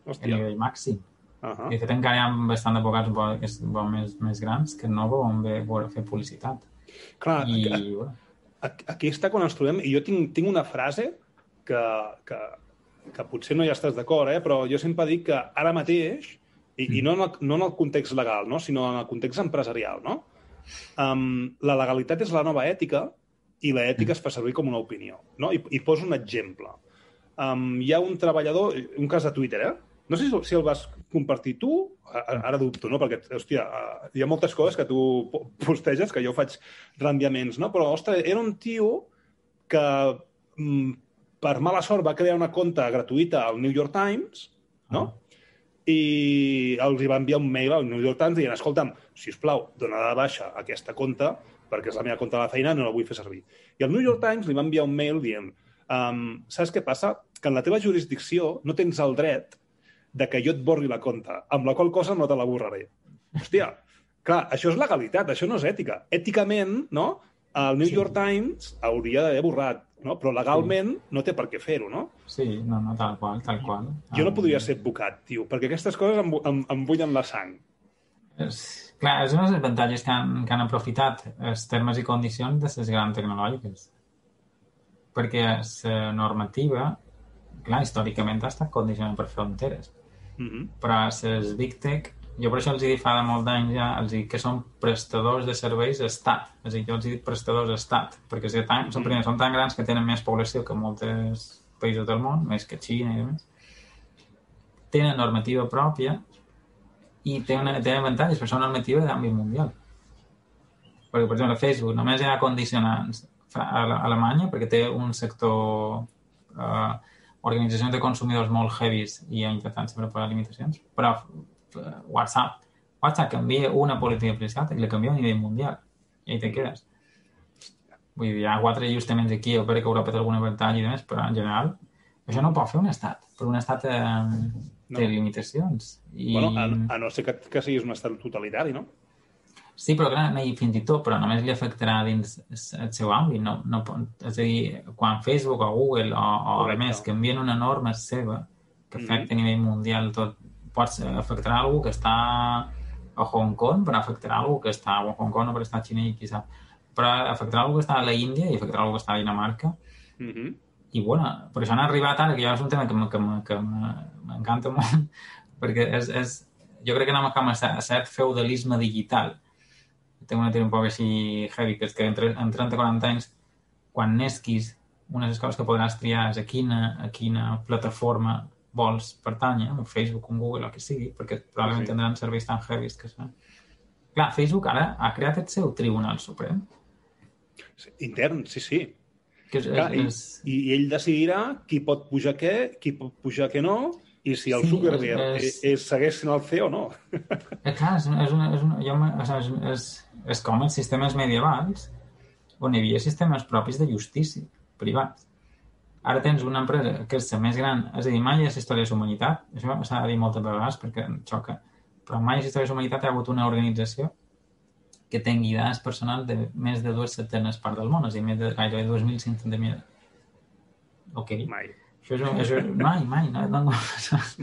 Hòstia. a nivell màxim. Uh -huh. I de fet encara hi ha bastant d'advocats més, més grans que no volen veure fer publicitat. Clar, I, aquí, bueno. aquí està quan ens trobem, i jo tinc, tinc una frase que, que, que potser no hi estàs d'acord, eh? però jo sempre dic que ara mateix i, mm. i no, en el, no en el context legal, no? sinó en el context empresarial. No? Um, la legalitat és la nova ètica i l'ètica mm. es fa servir com una opinió. No? I, I poso un exemple. Um, hi ha un treballador, un cas de Twitter, eh? No sé si el vas compartir tu, ara dubto, no? Perquè, hòstia, hi ha moltes coses que tu posteges que jo faig reenviaments, no? Però, ostres, era un tio que mm, per mala sort va crear una compte gratuïta al New York Times, no? Ah i els hi va enviar un mail al New York Times dient, escolta'm, si us plau, dona de baixa aquesta compte perquè és la meva compte de la feina, no la vull fer servir. I el New York Times li va enviar un mail dient um, saps què passa? Que en la teva jurisdicció no tens el dret de que jo et borri la compte, amb la qual cosa no te la borraré. Hòstia, clar, això és legalitat, això no és ètica. Èticament, no? El New sí. York Times hauria d'haver borrat no? però legalment sí. no té per què fer-ho, no? Sí, no, no, tal qual, tal qual. Jo no podria ser advocat, tio, perquè aquestes coses em, em, em bullen la sang. És, clar, és una de les avantatges que han, que han aprofitat els termes i condicions de les grans tecnològiques. Perquè la normativa, clar, històricament ha estat condicionada per fronteres. Mm -hmm. Però les Big Tech jo per això els he dit fa de molt d'anys ja, els dic que són prestadors de serveis estat. És a dir, jo els he dit prestadors estat, perquè si tan, són, primer, són tan grans que tenen més població que molts països del món, més que Xina i més. Tenen normativa pròpia i tenen, tenen avantatges, però són normativa d'àmbit mundial. Perquè, per exemple, Facebook només hi ha condicionants a Alemanya perquè té un sector eh, organitzacions de consumidors molt heavies i ha intentat sempre posar limitacions, però WhatsApp. WhatsApp canvia una política de privacitat i la canvia a nivell mundial. I ahí te quedes. Vull dir, hi ha quatre ajustaments aquí, o per que Europa té algun avantatge i demés, però en general això no ho pot fer un estat, però un estat eh, no. té limitacions. I... Bueno, a, a no ser que, que siguis un estat totalitari, no? Sí, però clar, i fins i tot, però només li afectarà dins el seu àmbit. No, no, és a dir, quan Facebook o Google o, o a més canvien una norma seva que afecta mm -hmm. a nivell mundial tot, pot afectar algú que està a Hong Kong, però afectarà algú que està a Hong Kong o per estar a Xina i qui sap. Però afectarà algú que està a la Índia i afectarà algú que està a Dinamarca. Mm -hmm. I, bueno, per això han arribat ara, que ja és un tema que, que, que m'encanta molt, perquè és, és, jo crec que anem cap a cert feudalisme digital. Tinc una teoria un poc així heavy, que és que entre, en 30 40 anys, quan nesquis, una de les coses que podràs triar és a quina, a quina plataforma vols pertànyer, un Facebook, un Google, el que sigui, perquè probablement sí. tindran serveis tan heavies que són. Clar, Facebook ara ha creat el seu Tribunal Suprem. Intern, sí, sí. Que és, Clar, és... I, I ell decidirà qui pot pujar què, qui pot pujar què no, i si el sí, Zuckerberg és, és... és, segueix sent el CEO o no. Eh, clar, és, és, una, és, una, jo, és, és, és com els sistemes medievals on hi havia sistemes propis de justícia privats Ara tens una empresa que és la més gran, és a dir, mai és història de la humanitat, això s'ha de dir moltes vegades perquè em xoca, però mai és història de la humanitat hi ha hagut una organització que tingui dades personals de més de dues setzenes part del món, és a dir, més de gairebé 2.500.000. Ok. Mai. Això és, això és, mai, mai. No, no, no.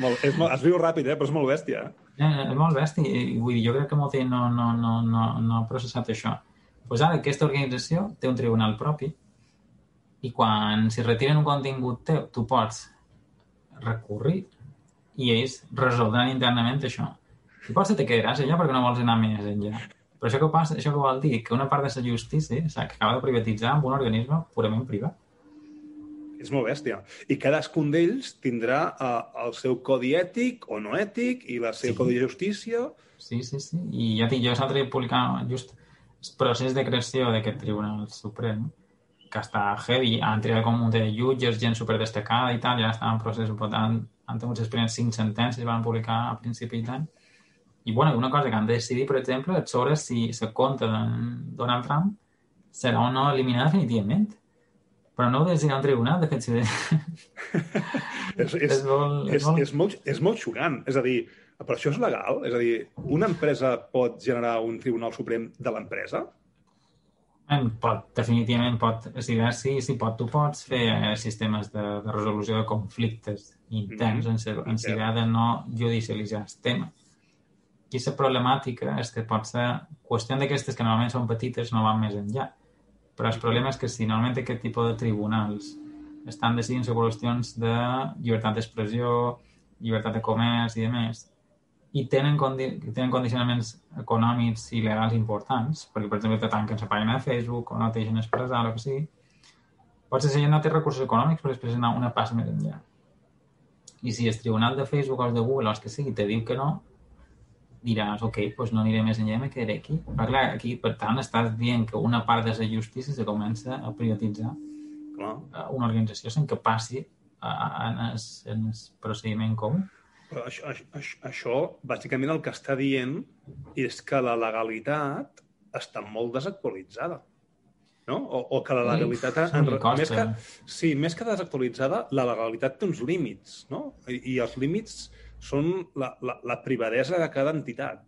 molt, és molt, es viu ràpid, eh? però és molt bèstia. Eh, és molt bèstia. I, vull dir, jo crec que molta gent no, no, no, no, no ha processat això. Doncs pues ara aquesta organització té un tribunal propi i quan si retiren un contingut teu, tu pots recurrir i ells resoldran internament això. I potser te quedaràs allà perquè no vols anar més enllà. Però això que passa, això que vol dir que una part de la justícia s'acaba de privatitzar amb un organisme purament privat. És molt bèstia. I cadascun d'ells tindrà uh, el seu codi ètic o no ètic i la seva sí. codi de justícia. Sí, sí, sí. I ja tinc, jo l'altre dia publicant just el procés de creació d'aquest Tribunal Suprem que està heavy, han triat com un de jutges, gent super destacada i tal, ja estan en procés, han, han tingut les primeres cinc sentències, van publicar a principi d'any. I, bueno, una cosa que han de decidir, per exemple, és sobre si la compte de Donald Trump serà o no eliminada definitivament. Però no ho decidirà un tribunal, de fet. Si... és, és, és, molt, és, és, molt... és, molt, és molt xocant. És a dir, però això és legal? És a dir, una empresa pot generar un tribunal suprem de l'empresa? Pot, definitivament pot, si, si, si pot, tu pots fer eh, sistemes de, de resolució de conflictes interns mm -hmm. en, en en de no judicialitzar el tema. I la problemàtica és que pot ser qüestió d'aquestes que normalment són petites no van més enllà. Però el problema és que si normalment aquest tipus de tribunals estan decidint sobre qüestions de llibertat d'expressió, llibertat de comerç i de més, i tenen, condi tenen condicionaments econòmics i legals importants, perquè, per exemple, te tanquen la pàgina de Facebook o no te deixen expressar, o que sigui, potser la gent no té recursos econòmics per després anar una passa més enllà. I si el tribunal de Facebook o el de Google o el que sigui te diu que no, diràs, ok, doncs no aniré més enllà me quedaré aquí. Però clar, aquí, per tant, estàs dient que una part de la justícia se comença a privatitzar Clar. una organització sense que passi en el, en el procediment comú. Però això, això, això, bàsicament, el que està dient és que la legalitat està molt desactualitzada. No? O, o que la legalitat... Ui, en, sí, més que, sí, més que desactualitzada, la legalitat té uns límits, no? I, i els límits són la, la, la privadesa de cada entitat.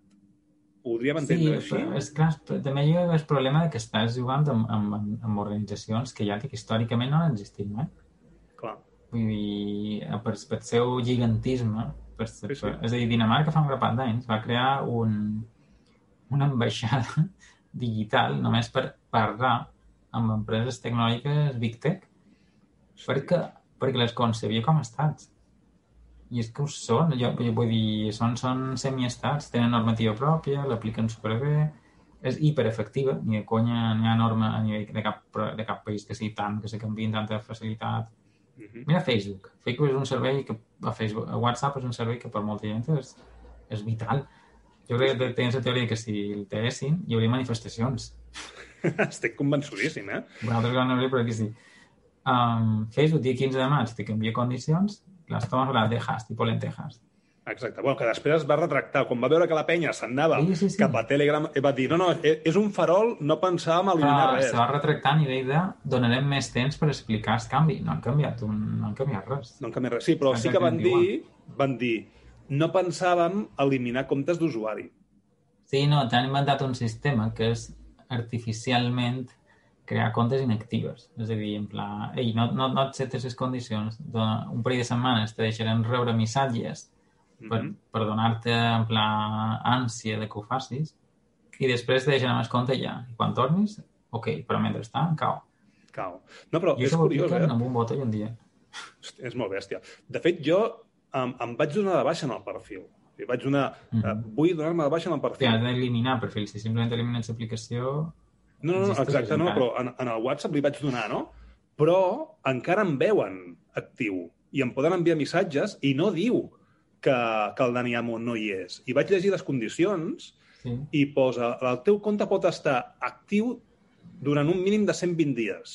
Podríem entendre sí, així? però és clar, també hi ha el problema de que estàs jugant amb, amb, amb organitzacions que ja dic, històricament no han existit mai. Clar. Vull dir, per, per seu gigantisme, per, Sí, sí. és a dir, Dinamarca fa un grapat d'anys va crear un, una ambaixada digital només per parlar amb empreses tecnològiques Big Tech perquè, perquè les concebia com a estats. I és que ho són, jo, jo vull dir, són, són semiestats, tenen normativa pròpia, l'apliquen superbé, és hiperefectiva, ni de conya ni ha norma a nivell de cap, de cap país que sigui tant, que se canviï amb tanta facilitat. Mhm. Mira Facebook. Facebook és un servei que... A Facebook, a WhatsApp és un servei que per molta gent és, és vital. Jo crec que tens la teoria que si el tessin hi hauria manifestacions. Estic convençudíssim, eh? Vosaltres no hauria, però aquí sí. Um, Facebook, dia 15 de maig, te canvia condicions, les tomes las dejas, tipo lentejas. Exacte. Bueno, que després es va retractar. Quan va veure que la penya s'anava Sí, sí, sí. cap a Telegram, va dir, no, no, e- és un farol, no pensàvem eliminar Però res. se va retractar a nivell de donarem més temps per explicar el canvi. No han canviat, un, no han canviat res. No en canvia res. Sí, però sí que van dir, van dir, no pensàvem eliminar comptes d'usuari. Sí, no, t'han inventat un sistema que és artificialment crear comptes inactives. És a dir, en pla, ei, no, no, no et setes les condicions. Un parell de setmanes te deixarem rebre missatges per, Mhm. per donar-te, en pla, ànsia de que ho facis i després te deixarem el compte ja. I quan tornis, ok, però mentrestant, cau. Cau. No, però I és curiós, eh? amb un botó i un dia. Hosti, És molt bèstia. De fet, jo em, em vaig donar de baixa en el perfil. I vaig donar... Mhm. eh, vull donar-me de baixa en el perfil. has d'eliminar perfils. Si simplement elimines l'aplicació... No, no, no, exacte, no, però en, en el WhatsApp li vaig donar, no? Però encara em veuen actiu i em poden enviar missatges i no diu que, que el Dani Amo no hi és. I vaig llegir les condicions Sí. i posa el teu compte pot estar actiu durant un mínim de 120 dies.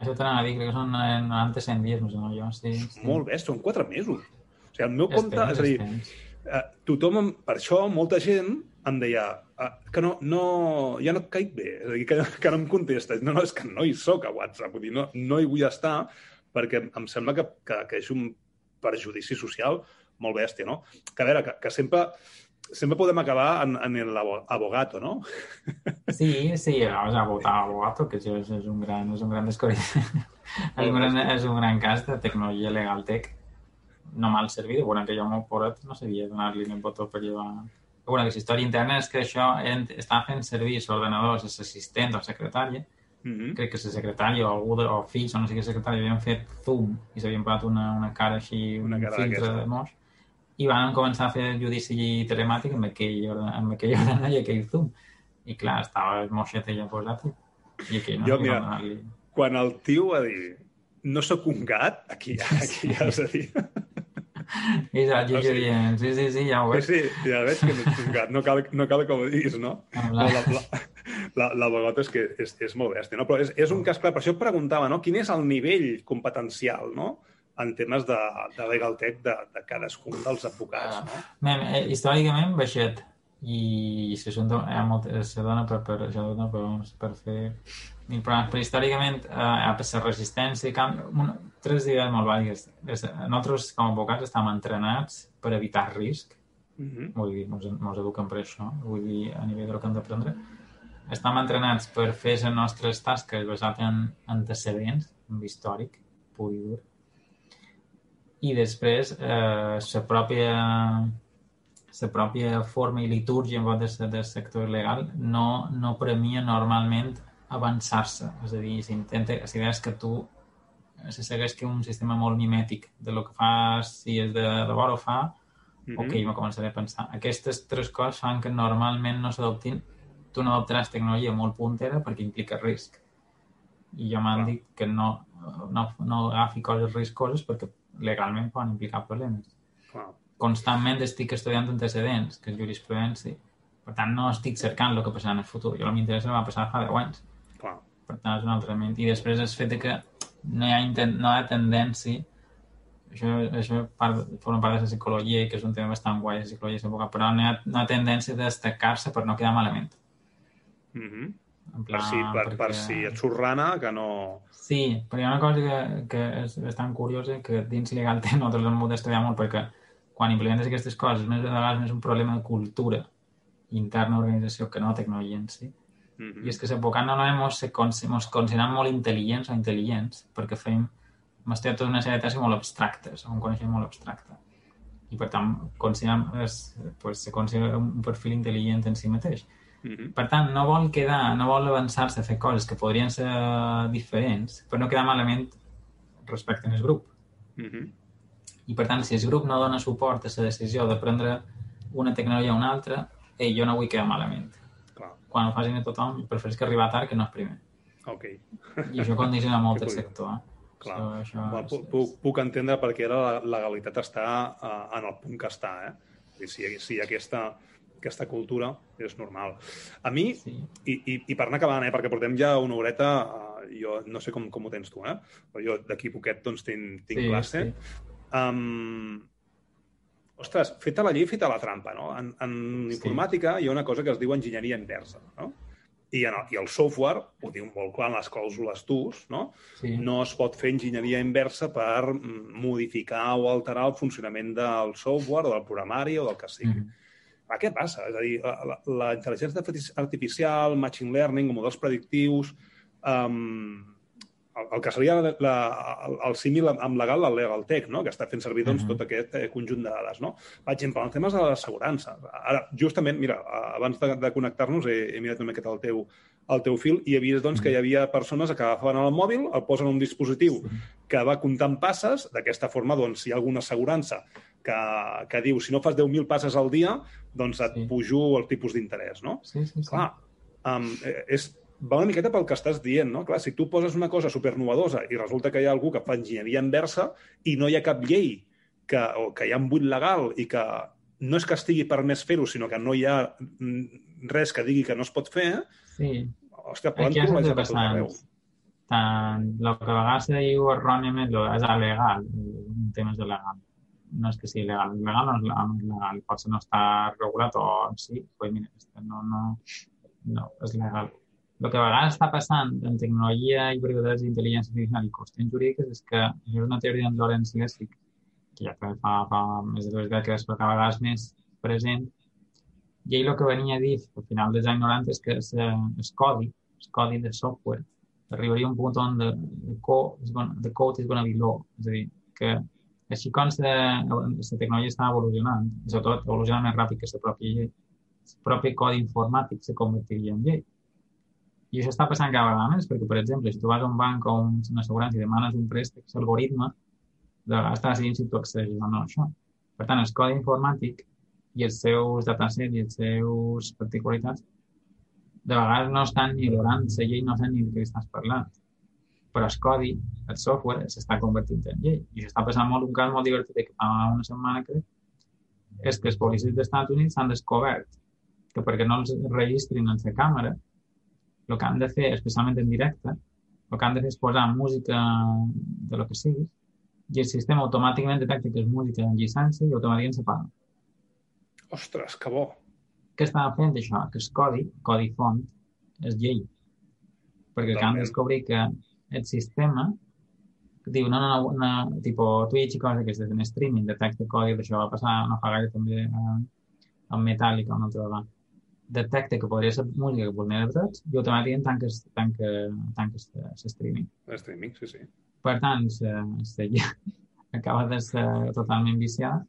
Això t'anava a dir, crec que són eh, 90-100 dies, més o menys, jo. Sí, sí. Molt bé, són 4 mesos. O sigui, el meu compte... temps, és a dir, temps. eh, tothom, per això, molta gent em deia eh, que no, no, ja no et caic bé, és a dir, que, que no em contestes. No, no, és que no hi sóc a WhatsApp, vull dir, no, no hi vull estar perquè em sembla que, que, que és un perjudici social molt bèstia, no? Que a veure, que, que sempre, sempre podem acabar en, en el abogato, no? Sí, sí, vamos a votar a abogato, que això és, és un gran, és un gran descobriment. és, un gran, és un gran cas de tecnologia legal tech no mal servida. Bueno, que jo meu pobret no sabia donar-li un botó per llevar... Bueno, que la història interna és que això ent- està fent servir l'ordenador, l'assistent o la secretària. Mm -hmm. Crec que la secretària o algú de, o fills o no sé què secretària havien fet zoom i s'havien posat una, una cara així, un Una cara filtre d'aquesta. de moix i van començar a fer judici telemàtic amb aquell, amb aquell ordenador i aquell zoom. I clar, estava el moixet ja posat i, i aquell no Jo, mira, donar-li- Quan el tio va dir no sóc un gat, aquí ja, aquí ja has de dir. I ja, jo O sigui- dient, sí, sí, sí, ja ho Sí, veig. sí, ja veig que no ets un gat, no cal, no cal que ho diguis, no? La, la- la, la, vegada és que és, és molt bèstia, no? Però és, és un cas clar, per això et preguntava, no? Quin és el nivell competencial, no?, en temes de, de legal tech de, de cadascun dels advocats, no? Mem, eh, històricament, baixet. I se, són, hi ha molt, se dona per, per, això dona per, per fer mil programes, però històricament eh, ha la resistència, camp, una, tres idees molt vàlides. Nosaltres, com a advocats, estem entrenats per evitar risc, Mm -hmm. vull dir, mos, mos eduquen per això, vull dir, a nivell del que hem d'aprendre. Estem entrenats per fer les nostres tasques basat en antecedents, en històric, pur i dur. I després, eh, la pròpia la pròpia forma i litúrgia en del, del sector legal no, no premia normalment avançar-se. És a dir, s'intenta, la idea és que tu se segueix que un sistema molt mimètic de lo que fas, si és de, de vora ho fa, mm -hmm. ok, me començaré a pensar. Aquestes tres coses fan que normalment no s'adoptin tu no adoptaràs tecnologia molt puntera perquè implica risc. I jo m'han dit que no, no, no agafi coses riscoses perquè legalment poden implicar problemes. Clar. Constantment estic estudiant antecedents, que és jurisprudència. Per tant, no estic cercant el que passarà en el futur. Jo m'interessa el que va passar fa 10 anys. Clar. Per tant, és un altre element. I després el fet que no hi ha, intent, no hi ha tendència això, això part, forma part de la psicologia i que és un tema bastant guai, la psicologia és però no hi ha, no hi ha tendència de destacar-se per no quedar malament. Mm -hmm. En plan, per si, per, perquè... per si et surt rana, que no... Sí, però hi ha una cosa que, que és bastant curiosa, que dins legal té, nosaltres hem hagut d'estudiar molt, perquè quan implementes aquestes coses, més de vegades és un problema de cultura interna d'organització que no de tecnologia en si. Mm -hmm. I és que l'època no ens ens considerem molt intel·ligents o intel·ligents perquè fem, estem tota una sèrie de tasques molt abstractes, un coneixement molt abstracte. I per tant, considerem, es, pues, se considera un perfil intel·ligent en si mateix. Mm -hmm. Per tant, no vol quedar, no vol avançar-se a fer coses que podrien ser diferents, però no quedar malament respecte al grup. Mm -hmm. I per tant, si el grup no dona suport a la decisió de prendre una tecnologia o una altra, ei, jo no vull quedar malament. Clar. Quan ho facin a tothom, prefereix que arribar tard que no és primer. Ok. I això condiciona molt el sector. Eh? Clar. So, això Va, és... puc, puc entendre perquè la legalitat està uh, en el punt que està, eh? I si, si aquesta, aquesta cultura és normal. A mi, sí. i, i, i per anar acabant, eh, perquè portem ja una horeta, uh, jo no sé com, com ho tens tu, eh? però jo d'aquí poquet doncs tinc, tinc sí, classe. Sí. Um, ostres, feta la llei, feta la trampa, no? En, en sí. informàtica hi ha una cosa que es diu enginyeria inversa, no? I, en el, I el software, ho diu molt clar en les clàusules TUS, no? Sí. No es pot fer enginyeria inversa per mm, modificar o alterar el funcionament del software o del programari o del que sigui. Mm Ah, què passa? És a dir, la, la intel·ligència artificial, machine learning, models predictius, um, el, el que seria la, la, el, el símil amb legal, el legal tech, no? que està fent servir doncs, uh -huh. tot aquest eh, conjunt de dades. No? Per exemple, en temes de l'assegurança. Ara, justament, mira, abans de, de connectar-nos he, he mirat una miqueta el teu, el teu fil i he vist doncs, que hi havia persones que agafaven el mòbil, el posen en un dispositiu que va comptant passes, d'aquesta forma doncs, hi ha alguna assegurança que, que diu si no fas 10.000 passes al dia, doncs et sí. pujo el tipus d'interès, no? Sí, sí, sí. Clar, um, és, va una miqueta pel que estàs dient, no? Clar, si tu poses una cosa supernovadosa i resulta que hi ha algú que fa enginyeria inversa i no hi ha cap llei que, o que hi ha un buit legal i que no és que estigui permès fer-ho, sinó que no hi ha res que digui que no es pot fer, sí. hòstia, poden trobar per tot arreu. Tant, el que a vegades se diu erròniament és alegal, un tema és legal no és que sigui legal. Legal no és legal, potser no està regulat o sí, pues mira, no, no, no és legal. El que a vegades està passant en tecnologia i privatats d'intel·ligència artificial i qüestions jurídiques és que és una teoria d'en Lawrence Lessig, que ja fa, fa més de dues dècades, però cada vegada més present, i ell el que venia a dir al final dels anys 90 és que el codi, el codi de software, arribaria un punt on the, the, code, the code is to be low, és a dir, que així com la, tecnologia està evolucionant, sobretot evoluciona més ràpid que la pròpia llei, el propi codi informàtic se convertiria en llei. I això està passant cada vegada més, perquè, per exemple, si tu vas a un banc o una assegurança i demanes un préstec, l'algoritme de vegades està decidint si tu accedis o no a això. Per tant, el codi informàtic i els seus datasets i els seus particularitats de vegades no estan ni valorant la llei, no saben ni de què estàs parlant però el codi, el software, s'està convertint en llei. I això està passant molt, un cas molt divertit que fa una setmana, crec, és que els policies dels Estats Units s'han descobert que perquè no els registrin en la càmera, el que han de fer, especialment en directe, el que han de fer és posar música de lo que sigui i el sistema automàticament detecta que és música en llicència i automàticament s'apaga. Ostres, que bo! Què estava fent això? Que el codi, codi font, és llei. Perquè han de descobrir que el sistema diu, no, no, no, no tipo Twitch i coses aquestes en streaming, detecta codi, això va passar no fa gaire també eh, amb Metallica una altra vegada. Detecta que podria ser música que vulnera drets i automàticament tanca, tanca, tanca streaming. Streaming, sí, sí. Per tant, se, se, ja, acaba de ser totalment viciat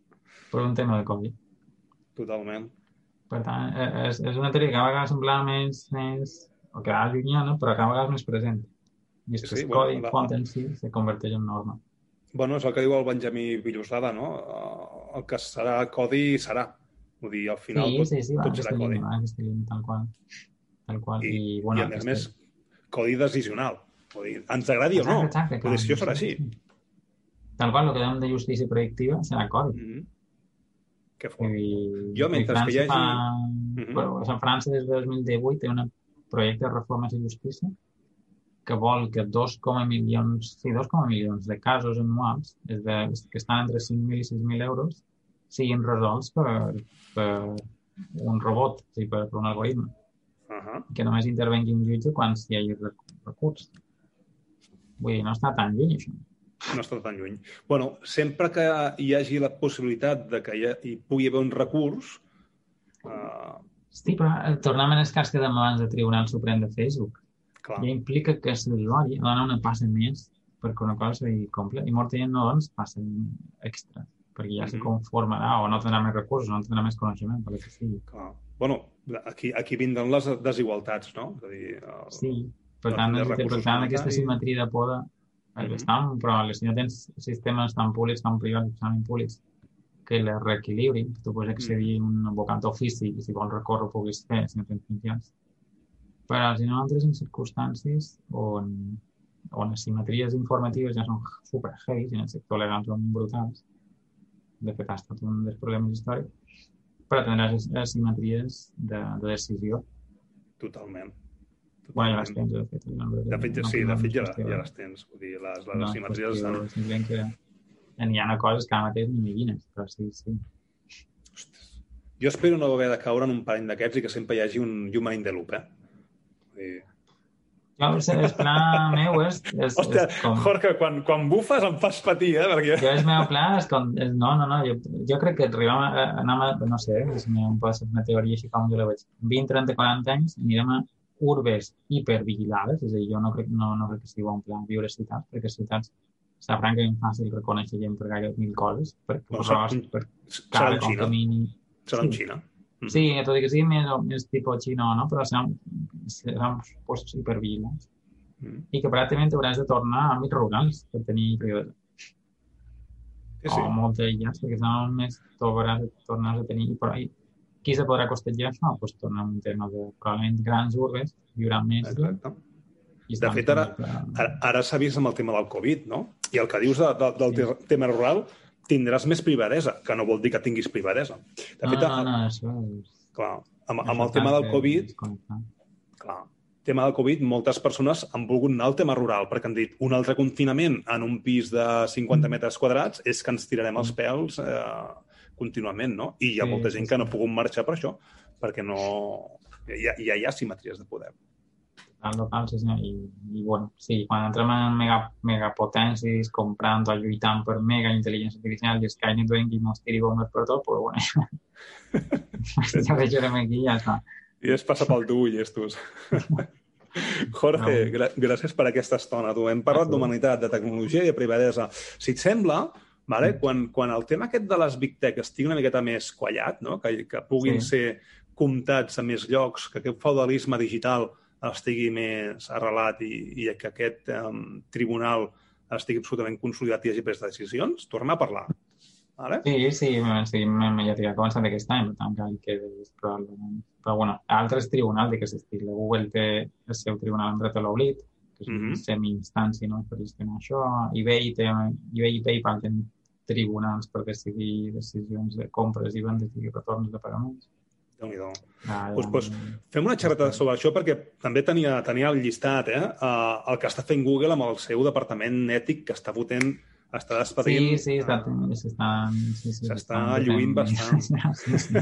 per un tema de codi. Totalment. Per tant, eh, és, és una teoria que a vegades sembla més, més o que llunyana, però que a vegades més present. I que sí, el codi bueno, font en si se converteix en norma. Bueno, és el que diu el Benjamí Villoslada, no? El que serà codi serà. Vull dir, al final sí, tot, sí, sí, va, tot serà codi. Línia, va, línia, tal qual. Tal qual. I, I, bueno, i a més, més, codi decisional. Vull dir, ens agradi exacte, o no, exacte, la decisió serà així. Tal qual, el que dèiem de justícia predictiva serà codi. Mm -hmm. Que fort. dir, Jo, mentre França que hi hagi- Fa... Mhm. bueno, a França des de 2018 té un projecte de reformes de justícia que vol que 2, milions, sí, 2, milions de casos anuals és de, que estan entre 5.000 i 6.000 euros siguin resolts per, per un robot, o sigui, per, per un algoritme, Uh -huh. que només intervengui un jutge quan hi hagi rec- recurs. Vull dir, no està tan lluny, això. No està tan lluny. bueno, sempre que hi hagi la possibilitat de que hi, ha, hi pugui haver un recurs, uh, Sí, però eh, tornem en el cas que dèiem abans del Tribunal Suprem de Facebook. clar, Ja implica que l'usuari ha d'anar una passa més perquè una cosa sigui completa. I molta gent no doncs passen extra, perquè ja se Mhm. conformarà o no tindrà més recursos, no tindrà més coneixement, pel que sigui. clar. bueno, aquí, aquí vindran les desigualtats, no? És a dir, el, Sí, per tant, per tant aquesta simetria de poder Mm -hmm. però si no tens sistemes tan públics, tan privats, especialment públics, que les reequilibrin, que tu puguis accedir a un abocat d'ofici i si vols recórrer ho puguis fer si no tens mitjans. Però si no entres en circumstàncies on, on les simetries informatives ja són super heavy en el sector legal són brutals, de fet ha estat un dels problemes històrics, però tindràs as- asimetries de, de decisió. totalment. Bueno, ja les tens, de fet. No, De fet, no- sí, no de fet ja, ja les tens. Vull dir, les, les no asimetries qüestió, estan... Simplement que n'hi ha coses que ara mateix ni m'imagines, però sí, sí. Ostres. Jo espero no haver de caure en un parell d'aquests i que sempre hi hagi un human in the loop, eh? Vull dir... Jo, el, pla meu és, és, Hòstia, és com... Jorge, quan, quan bufes em fas patir, eh? Perquè... Jo el meu pla és com... És, no, no, no, jo, jo crec que arribem a, anem a, no sé, és una, una teoria així com jo la veig. 20, 30, 40 anys anirem a urbes hipervigilades, és a dir, jo no crec, no, no crec que sigui bon pla viure a ciutats, perquè ciutats serà francament fàcil reconèixer gent per gaire mil coses, per rostre, serà- per cara com camini... Serà en Xina. Mhm. Sí, tot i que sigui més, més tipus xino, no? però seran, seran postos hipervigilats. Mm. I que pràcticament hauràs de tornar a àmbits rurals per tenir privacitat. Sí, o sí. molt aïllats, perquè si no només tornaràs, tornaràs a tenir... Però qui se podrà costejar això? Pues tornar a un tema de probablement grans urbes, viuran més. Exacte. I De fet, ara- Ara, ara s'ha vist amb el tema del Covid, no? I el que dius de, de, del te tema rural, tindràs més privadesa, que no vol dir que tinguis privadesa. De No, fet, no, no, això és... clar, amb, amb el tema del Covid, clar, tema del Covid, moltes persones han volgut anar al tema rural perquè han dit un altre confinament en un pis de 50 Mm. metres quadrats és que ens tirarem els pèls eh, contínuament, no? I hi ha Sí, molta sí, gent que sí. no ha pogut marxar per això, perquè no... Ja, ja hi ha simetries de poder. Tal, local, sí, senyor. I, I, bueno, sí, quan entrem en mega, megapotències, comprant o lluitant per mega intel·ligència artificial i Skynet vengui i ens tiri bombes per tot, pues bueno, ja deixarem aquí i ja està. I es passa pel tu, llestos. Jorge, gràcies per aquesta estona. Tu. Hem parlat d'humanitat, de tecnologia i de privadesa. Si et sembla, vale, quan, quan el tema aquest de les Big Tech estigui una miqueta més quallat, no? que, que puguin Sí. ser comptats a més llocs, que aquest feudalisme digital estigui més arrelat i, i que aquest um, tribunal estigui absolutament consolidat i hagi pres decisions, tornar a parlar. Vale? Sí, sí, sí ja tinc començat aquest any, per tant, que és probablement. Però, bueno, altres tribunals d'aquest estil. Google té el seu tribunal en dret a l'oblit, que és una Mhm. semi-instància no, per gestionar això. eBay, té, eBay i PayPal tenen tribunals per decidir decisions de compres i vendes i retorns de pagaments. Déu-n'hi-do. Ah, Pues, pues, Fem una xerrada sobre això perquè també tenia, tenia el llistat, eh? Uh, el que està fent Google amb el seu departament ètic que està fotent, està despedint... Sí, sí, està, eh, s'estan... Sí, sí, s'està s'estan lluint bastant. sí, sí.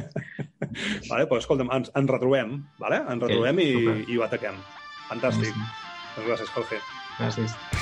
Vale? Pues, escolta'm, ens, ens retrobem, vale? ens retrobem i, super. i ho ataquem. Fantàstic. Sí, Doncs gràcies, Jorge. Gràcies.